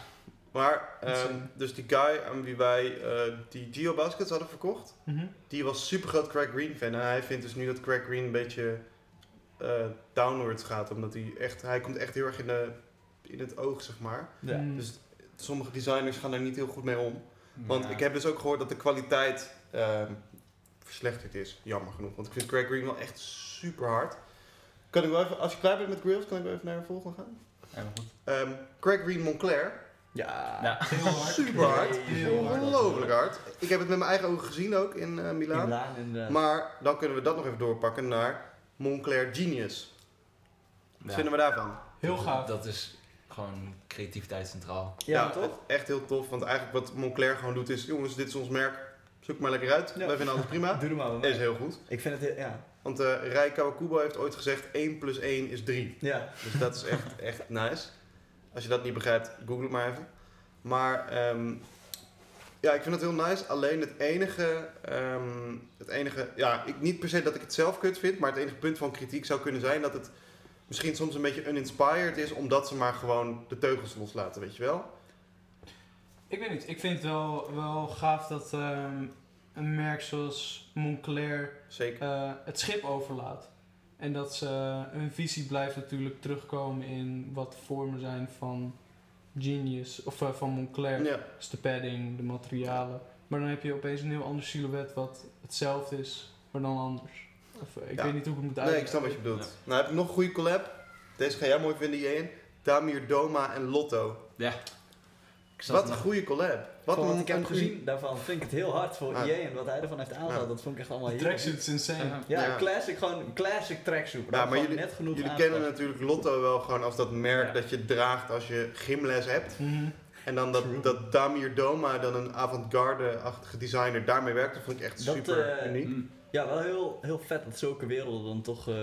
Maar, ehm, dus die guy aan wie wij eh, die Geo Baskets hadden verkocht, Mhm. die was super groot Craig Green fan. En hij vindt dus nu dat Craig Green een beetje eh, downwards gaat, omdat hij echt, hij komt echt heel erg in, de, in het oog, zeg maar. Ja. Mm. Dus sommige designers gaan daar niet heel goed mee om. Want Ja. ik heb dus ook gehoord dat de kwaliteit ehm, verslechterd is. Jammer genoeg. Want ik vind Craig Green wel echt super hard. Kan ik wel even, als je klaar bent met grills, kan ik wel even naar de volgende gaan? Helemaal goed. Ehm Craig Green Montclair. Ja. Ja. Heel hard. Super hard. Ongelooflijk hard. Ik heb het met mijn eigen ogen gezien ook in eh In Milaan. Milaan. Maar dan kunnen we dat nog even doorpakken naar Montclair Genius. Wat Ja. vinden we daarvan? Heel gaaf. Dat is gewoon creativiteit centraal. ja, toch? het- echt heel tof. Want eigenlijk wat Montclair gewoon doet is... Jongens, dit is ons merk. Zoek maar lekker uit. Ja. Wij vinden alles prima. Doe er maar is heel goed. Ik vind het heel... Ja. Want eh Rai Kawakubo heeft ooit gezegd 1 plus 1 is 3. Ja. Dus dat is echt, echt nice. Als je dat niet begrijpt, google het maar even. Maar ehm, ja, ik vind het heel nice. Alleen het enige, ehm, het enige, ja, ik, niet per se dat ik het zelf kut vind, maar het enige punt van kritiek zou kunnen zijn dat het misschien soms een beetje uninspired is, omdat ze maar gewoon de teugels loslaten, weet je wel? Ik weet niet, ik vind het wel, wel gaaf dat ehm, een merk zoals Moncler Zeker. eh, het schip overlaat. En dat ze, hun visie blijft natuurlijk terugkomen in wat de vormen zijn van Genius, of eh, van Moncler. Ja. Dus de padding, de materialen. Maar dan heb je opeens een heel ander silhouet wat hetzelfde is, maar dan anders. Of, eh, ik Ja. weet niet hoe ik het moet Nee, uitleggen. ik snap wat je bedoelt. Ja. Nou heb ik nog een goede collab. Deze ga jij mooi vinden, Jeen. Damir Doma en Lotto. Ja. Wat een goede collab. Wat Van wat een, ik heb een gezien daarvan vind ik het heel hard voor Ah. EA en wat hij ervan heeft aangehaald. Ja. Dat vond ik echt allemaal heel tracksuit is insane. Ja. Ja, Ja. classic, gewoon classic tracksuit. Ja, maar jullie- net genoeg Jullie kennen natuurlijk Lotto wel gewoon als dat merk Ja. dat je draagt als je gymles hebt. Mhm. En dan dat, True. dat Damir Doma, dan een avant-garde-achtige designer, daarmee werkt. Dat vond ik echt Dat, super eh, uniek. Mm. Ja, wel heel, heel vet dat zulke werelden dan toch... eh,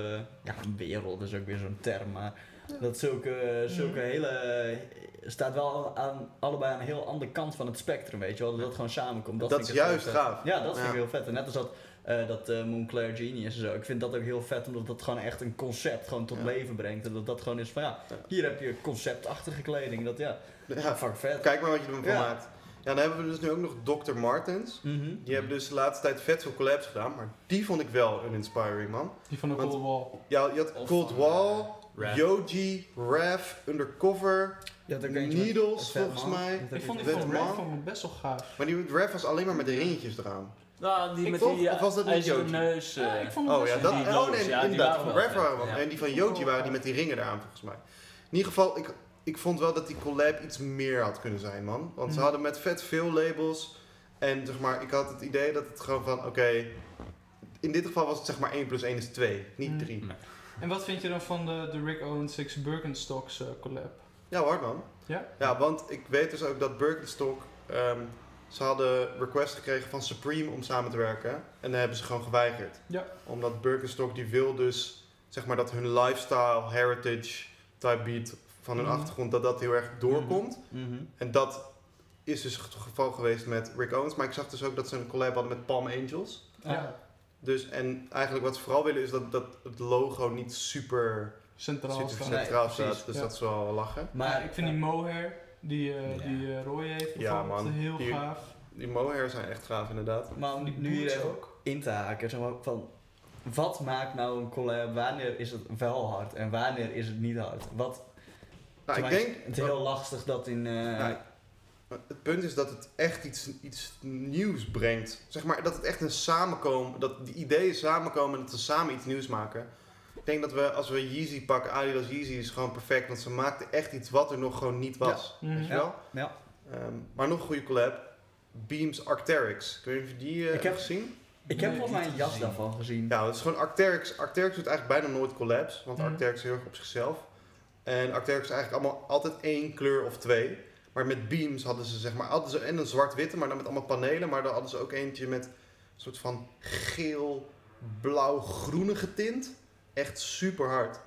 ja, een wereld is ook weer zo'n term, maar... Dat zulke, zulke hele... staat wel aan, allebei aan een heel andere kant van het spectrum, weet je wel. Dat dat gewoon samenkomt. Dat, Dat, vind is juist gaaf. Ja, dat vind Ja. ik heel vet. En net als dat, eh, dat eh, Moncler Genius en zo. Ik vind dat ook heel vet, omdat dat gewoon echt een concept gewoon tot Ja. leven brengt. En dat dat gewoon is van, ja, hier heb je conceptachtige kleding. Dat, ja, Ja, fuck vet. kijk maar wat je ervan Ja. maakt. Ja, dan hebben we dus nu ook nog Dr. Martens. Mhm. Die hebben dus de laatste tijd vet veel collabs gedaan, maar die vond ik wel een inspiring, man. Die van de Want- Cold Wall. Ja, je had Of Cold van, Wall, eh, Rap. Yoji, Rav, Undercover, met Needles volgens mij. Ik vond die van ik best wel gaaf. Maar die met Rav was alleen maar met de ringetjes eraan. Nou, die Ik met die of was dat niet ijzeren Yogi? neus. eh, Ja, ik vond het Oh ja, dat, die oh nee, ja, inderdaad. Van vet, waren ja. En die van Yoji waren die met die ringen eraan volgens mij. In ieder geval, ik, ik vond wel dat die collab iets meer had kunnen zijn, man. Want ze Mhm. hadden met vet veel labels. En zeg maar, ik had het idee dat het gewoon van, oké... in dit geval was het zeg maar 1 plus 1 is 2, niet Mhm. 3. Nee. En wat vind je dan van de, de Rick Owens Six Birkenstocks eh, collab? Ja hoor, man. Ja? Ja, want ik weet dus ook dat Birkenstock... ehm, ze hadden request gekregen van Supreme om samen te werken. En dan hebben ze gewoon geweigerd. Ja. Omdat Birkenstock die wil dus, zeg maar, dat hun lifestyle, heritage type beat van hun Mhm. achtergrond, dat dat heel erg doorkomt. Mhm. En dat is dus het geval geweest met Rick Owens. Maar ik zag dus ook dat ze een collab hadden met Palm Angels. Ja. Dus, en eigenlijk wat ze vooral willen is dat, dat het logo niet super, Centraal. Nee, centraal staat. Dus ja. dat is wel lachen. Maar ja, ik vind die mohair die, eh Ja. die eh, Roy heeft Ja, man. heel Die- gaaf. Die mohair zijn echt gaaf inderdaad. Maar om Die nu hier ook. in te haken, zeg maar, van wat maakt nou een collab? Wanneer is het wel hard en wanneer is het niet hard? Wat, Nou, ik denk, het is heel lastig dat in. eh, het punt is dat het echt iets, iets nieuws brengt. Zeg maar dat het echt een samenkomen, dat die ideeën samenkomen en dat ze samen iets nieuws maken. Ik denk dat we, als we Yeezy pakken, Adidas Yeezy is gewoon perfect, want ze maakten echt iets wat er nog gewoon niet was. Mhm. Weet je Ja. wel? ja. Ehm, maar nog een goede collab. Beams Arcteryx. Kun je die eh Ik heb- gezien? Ik heb volgens mij niet een jas gezien. daarvan gezien. Ja, dat is gewoon Arcteryx. Arcteryx doet eigenlijk bijna nooit collabs, want Mhm. Arcteryx is heel erg op zichzelf. En Arcteryx is eigenlijk allemaal altijd één kleur of twee. Maar met Beams hadden ze zeg maar, hadden ze en een zwart-witte, maar dan met allemaal panelen. Maar dan hadden ze ook eentje met een soort van geel, blauw, groenige tint. Echt super hard.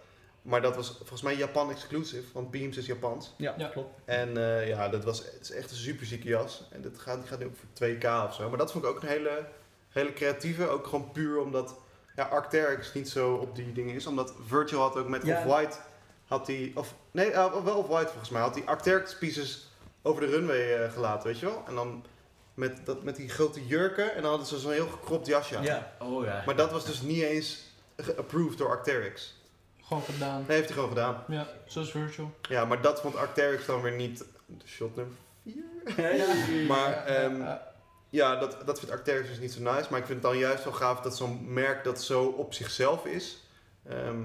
Maar dat was volgens mij Japan exclusive, want Beams is Japans. Ja, Ja. klopt. En eh, ja, dat was, het is echt een super zieke jas. En dat gaat, die gaat nu ook voor 2k of zo. Maar dat vond ik ook een hele, hele creatieve. Ook gewoon puur omdat ja, Arcteryx niet zo op die dingen is. Omdat Virgil had ook met Ja. Off-White... Had die, of, nee, eh, wel Off-White volgens mij. Had die Arcteryx pieces over de runway eh, gelaten, weet je wel? En dan met, dat, met die grote jurken. En dan hadden ze zo'n heel gekropt jasje aan. Ja. Oh ja. Maar dat was dus niet eens approved door Arcteryx. Gewoon gedaan. Dat heeft hij gewoon gedaan. Ja, zoals Virtual. Ja, maar dat vond Arcteryx dan weer niet de shot nummer 4. Maar ehm, Ja, ja, dat, dat vindt Arcteryx dus niet zo nice. Maar ik vind het dan juist wel gaaf dat zo'n merk dat zo op zichzelf is. ehm,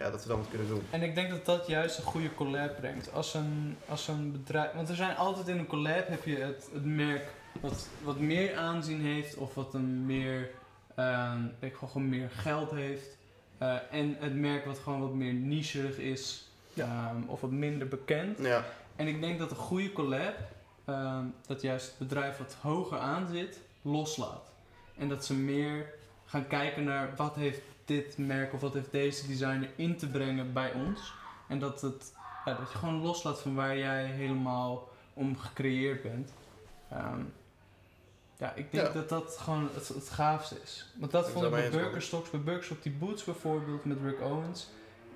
ja, dat we dan wat kunnen doen. En ik denk dat dat juist een goede collab brengt. Als een, als een bedrijf. Want er zijn altijd in een collab heb je het, het merk wat, wat meer aanzien heeft of wat een meer, ehm, weet ik gewoon meer geld heeft. Eh, en het merk wat gewoon wat meer nicherig is ehm, of wat minder bekend. Ja, En ik denk dat een goede collab, ehm, dat juist het bedrijf wat hoger aan zit, loslaat. En dat ze meer gaan kijken naar wat heeft dit merk of wat heeft deze designer in te brengen bij ons. En dat, het, ja, dat je gewoon loslaat van waar jij helemaal om gecreëerd bent. Ehm, ja, ik denk Ja. dat dat gewoon het, het gaafste is. Want dat Ik vond ik bij. Birkenstocks, bij Birkenstock die boots bijvoorbeeld met Rick Owens.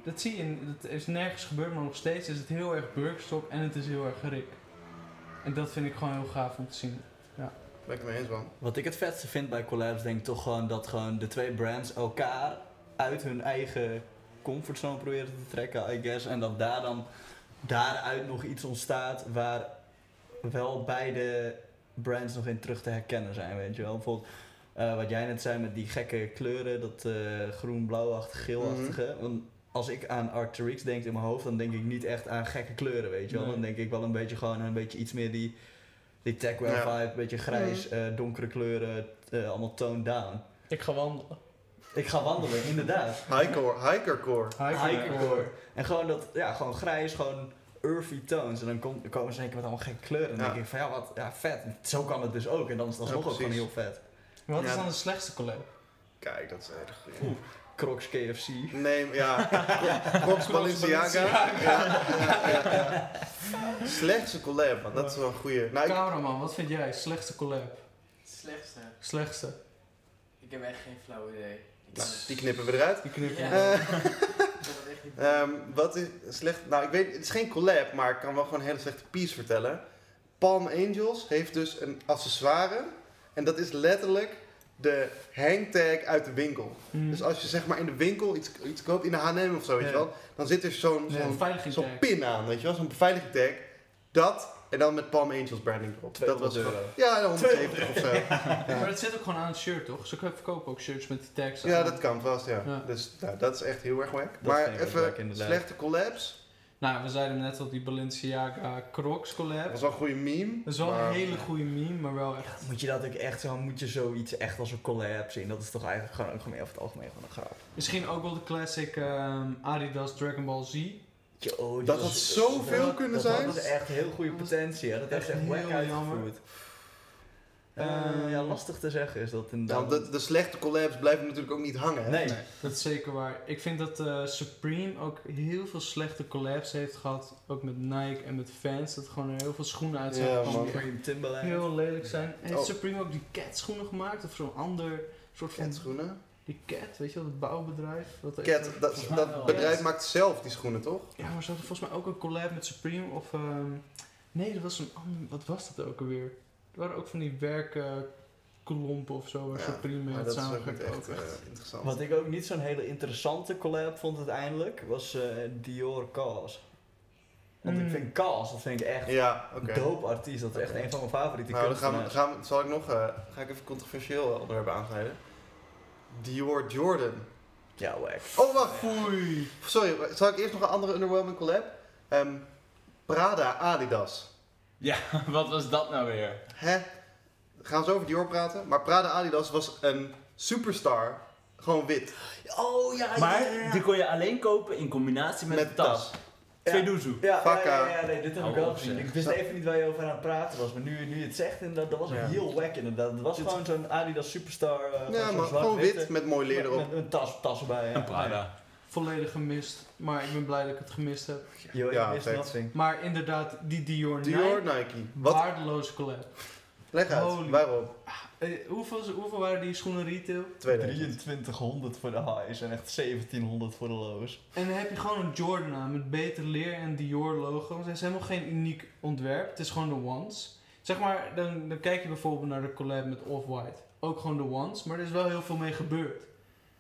Dat zie je, dat is nergens gebeurd, maar nog steeds is het heel erg Birkenstock en het is heel erg Rick. En dat vind ik gewoon heel gaaf om te zien. Ben ik mee eens, man. Wat ik het vetste vind bij collabs, denk ik toch gewoon dat gewoon de twee brands elkaar uit hun eigen comfortzone proberen te trekken, I guess. En dat daar dan daaruit nog iets ontstaat waar wel beide brands nog in terug te herkennen zijn, weet je wel. Bijvoorbeeld eh, wat jij net zei met die gekke kleuren, dat eh, groen-blauwachtig, geelachtige. Want als ik aan Arcturix denk in mijn hoofd, dan denk ik niet echt aan gekke kleuren, weet je wel. Nee. Dan denk ik wel een beetje gewoon een beetje iets meer die, die techwear Ja. vibe, een beetje grijs, eh, donkere kleuren, eh, allemaal toned down. Ik ga wandelen. Ik ga wandelen, inderdaad. Highcore, hikercore. Hikercore. En gewoon dat, ja, gewoon grijs, gewoon earthy tones. En dan kom- komen ze zeker met allemaal gekke kleuren. En dan Ja. denk ik van ja, wat, ja, vet. Zo kan het dus ook. En dan is het alsnog Ja, ook gewoon heel vet. Wat is dan de slechtste collab? Kijk, dat is goeie. Crocs KFC. Nee, ja. Crocs Balenciaga. Ja, ja, ja, ja. Slechtste collab, man. Dat is wel een goeie. Nou, ik, Cameraman, wat vind jij? Slechtste collab? Slechtste. Slechtste. Ik heb echt geen flauw idee. Ik nou, die knippen we eruit. Die knip Ja. Ik heb het echt niet. Ehm, wat is slecht? Nou, ik weet, het is geen collab, maar ik kan wel gewoon een hele slechte piece vertellen. Palm Angels heeft dus een accessoire. En dat is letterlijk de hangtag uit de winkel. Mm. Dus als je zeg maar in de winkel iets, iets koopt, in de H&M of zo, weet je wel. Dan zit er zo'n zo'n pin aan, weet je wel. Zo'n beveiliging tag. Dat, en dan met Palm Angels branding erop. Dat was 200 euro. Ja, 170 of zo. Maar dat zit ook gewoon aan het shirt, toch? Ze verkopen ook shirts met die tags. Ja, aan. dat kan vast, ja. Ja. Dus nou, dat is echt heel erg wack. Maar even slechte collabs. Nou, we zeiden net al die Balenciaga Crocs collab. Dat was wel een goede meme. Dat is wel maar- een hele goede meme, maar wel echt... Moet je dat ook echt zo, moet je zoiets echt als een collab zien? Dat is toch eigenlijk gewoon ook gewoon over het algemeen gewoon een grap. Misschien ook wel de classic ehm, Adidas Dragon Ball Z. Yo, Dat had zoveel dat- kunnen dat zijn. had dus echt heel goede potentie. hè. Dat heeft Echt heel jammer. uitgevoerd. Eh, Eh, ja, lastig te zeggen is dat Nou, inderdaad. de, de slechte collabs blijven natuurlijk ook niet hangen. hè? Nee. Dat is zeker waar. Ik vind dat eh, Supreme ook heel veel slechte collabs heeft gehad. Ook met Nike en met Vans. Dat gewoon er heel veel schoenen uit zijn Ja, Supreme Timberland. heel lelijk zijn. Heeft Oh. Supreme ook die cat schoenen gemaakt? Of zo'n ander soort van... Catschoenen. Die cat, weet je wel, het bouwbedrijf. Dat Cat, dat, dat bedrijf ja. maakt zelf die schoenen, toch? Ja, maar ze hadden volgens mij ook een collab met Supreme of... ehm, nee, dat was een ander... Wat was dat ook alweer? Er waren ook van die werkklompen of zo waar Ja, Maar had dat is ook echt eh, interessant. Wat ik ook niet zo'n hele interessante collab vond uiteindelijk, was eh, Dior Cause. Want ik Mm. vind Cause, dat vind ik echt Ja, dope artiest. Dat is echt een van mijn favoriete Nou, dan gaan we, gaan we, zal ik nog, eh, ga ik even een controversieel onderwerp aansnijden. Dior Jordan. Ja, wack. Oh, wacht. Oei. Sorry, zal ik eerst nog een andere underwhelming collab? Ehm, Prada Adidas. Ja, wat was dat nou weer? Hè? We gaan zo over Dior praten. Maar Prada Adidas was een superstar. Gewoon wit. Oh ja, Maar ja, ja, ja. die kon je alleen kopen in combinatie met, Met de tas. Twee Ja. doezoe. Ja, ja, Vakka. ja, ja, nee, dit heb ik wel gezien. Ik wist even niet waar je over aan het praten was, maar nu, nu je het zegt, inderdaad, dat was heel wack inderdaad. Het was Dit- gewoon zo'n Adidas Superstar. eh, Ja, maar gewoon wit met mooi leer met, erop. met een tas, tas erbij. Ja. En Prada. Volledig gemist. Maar ik ben blij dat ik het gemist heb. Yo, Ja, ik. Maar inderdaad, die Dior, Dior Nike, waardeloze collab. Leg uit. Holy- Waarom? Eh, hoeveel, hoeveel waren die schoenen retail? 2000. 2300 voor de highs en echt 1700 voor de lows. En dan heb je gewoon een Jordan aan met beter leer en Dior logo. Het is helemaal geen uniek ontwerp. Het is gewoon de ones. Zeg maar, dan, dan kijk je bijvoorbeeld naar de collab met Off-White. Ook gewoon de ones, maar er is wel heel veel mee gebeurd.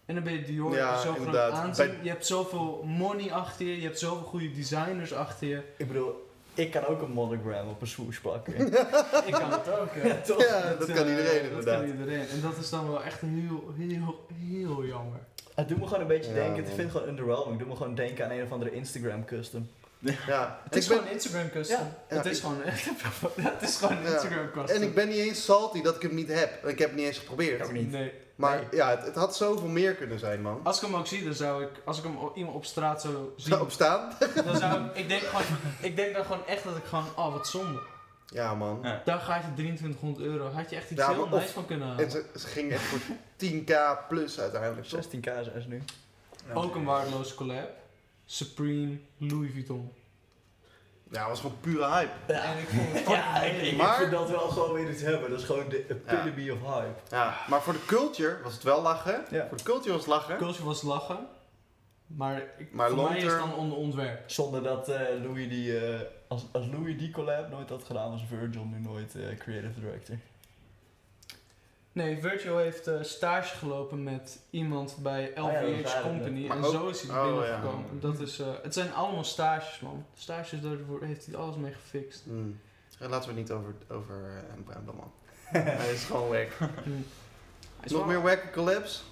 En dan ben je Dior Ja, zo groot inderdaad. aanzien. Bij- Je hebt zoveel money achter je. Je hebt zoveel goede designers achter je. Ik bedoel, ik kan ook een monogram op een swoosh plakken. Ik kan het ook, ja. Toch? Ja, dat kan eh, iedereen Dat inderdaad. kan iedereen. En dat is dan wel echt heel, heel, heel jammer. Het doet me gewoon een beetje Ja, denken, ik man. vind het gewoon underwhelming. Het doet me gewoon denken aan een of andere Instagram custom. Ja. Het is Ik ben- gewoon Instagram custom. Ja. het, Ja, is ik- gewoon, het is gewoon. Instagram custom. En ik ben niet eens salty dat ik hem niet heb. Ik heb het niet eens geprobeerd. Ook niet. Nee. Maar Nee. ja, het, het had zoveel meer kunnen zijn, man. Als ik hem ook zie, dan zou ik, als ik hem iemand op straat zou zien, Zo opstaan? dan zou ik, ik denk gewoon, ik denk dan gewoon echt dat ik gewoon, oh wat zonde. Ja, man. Ja. Daar gaat je 2300 euro, had je echt iets Ja, heel nice van kunnen halen. En ze, ze ging echt voor 10k plus uiteindelijk, toch? 16k zijn nu. Ook een waardeloze collab. Supreme, Louis Vuitton. Ja, was gewoon pure hype. En ik vond het Ja, fucking ik, leuk. ik Maar- vind dat wel gewoon weer iets hebben. Dat is gewoon de epitome of hype. Ja, maar voor de culture was het wel lachen. Ja. Voor de culture was het lachen. Culture was lachen. Maar, ik, Maar voor mij is het dan onder ontwerp. Zonder dat eh, Louis die, eh, als, als Louis die collab nooit had gedaan, was Virgil nu nooit eh, creative director. Nee, Virgil heeft eh, stage gelopen met iemand bij Oh LVH eigenlijk Company. En ook- zo is hij oh, er binnengekomen. ja. Dat is, eh, het zijn allemaal stages, man. Stages, daar heeft hij alles mee gefixt. Hmm. Eh, Laten we het niet over, over M. Bramble, man. Hij is gewoon wack. Hij is Nog wel- meer wacky collabs?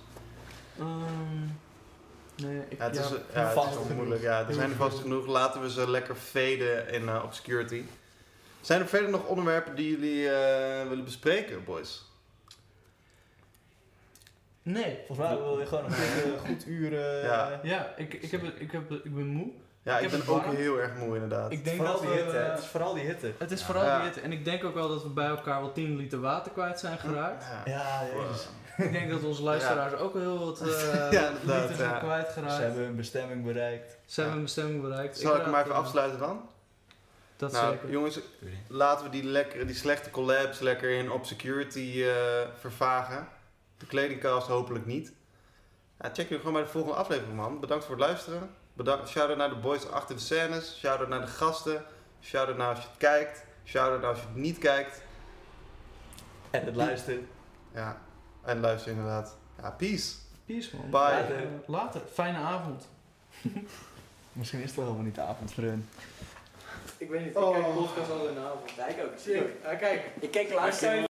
Ehm, nee, ik, Ja, het is, ja, ja, het is. Ja, er zijn er vast genoeg. Laten we ze lekker faden in obscurity. Zijn er verder nog onderwerpen die jullie willen bespreken, boys? Nee. Volgens mij wil je gewoon een goed, goed uur... eh, Ja. Ja, ik, ik, heb, ik, heb, ik ben moe. Ja, Ik ben ook warm. heel erg moe inderdaad. Ik denk vooral dat die we, hitte. Het is vooral die hitte. Het is Ja. vooral Ja. die hitte. En ik denk ook wel dat we bij elkaar wel 10 liter water kwijt zijn geraakt. Ja. Ja, jezus. ik denk dat onze luisteraars ook wel heel wat eh liters ja. zijn kwijtgeraakt. Ze hebben hun bestemming bereikt. Ze hebben een bestemming bereikt. Zal ik hem maar even eh, afsluiten dan? Dat nou, zeker. jongens, laten we die, lekkere, die slechte collabs lekker in obscurity eh, vervagen. De kledingcast hopelijk niet. Ja, check jullie gewoon bij de volgende aflevering, man. Bedankt voor het luisteren. Bedankt, shout-out naar de boys achter de scènes. Shout-out naar de gasten. Shout-out naar als je het kijkt. Shout-out naar als je het niet kijkt. En het luistert. Ja, en luister inderdaad. Ja, peace. Peace man. Bye. Later. Later. Fijne avond. Misschien is het wel helemaal niet de avond voor hun. Ik weet niet, ik kijk podcast al in de avond. Ja, ik ook. kijk. Ik kijk laatst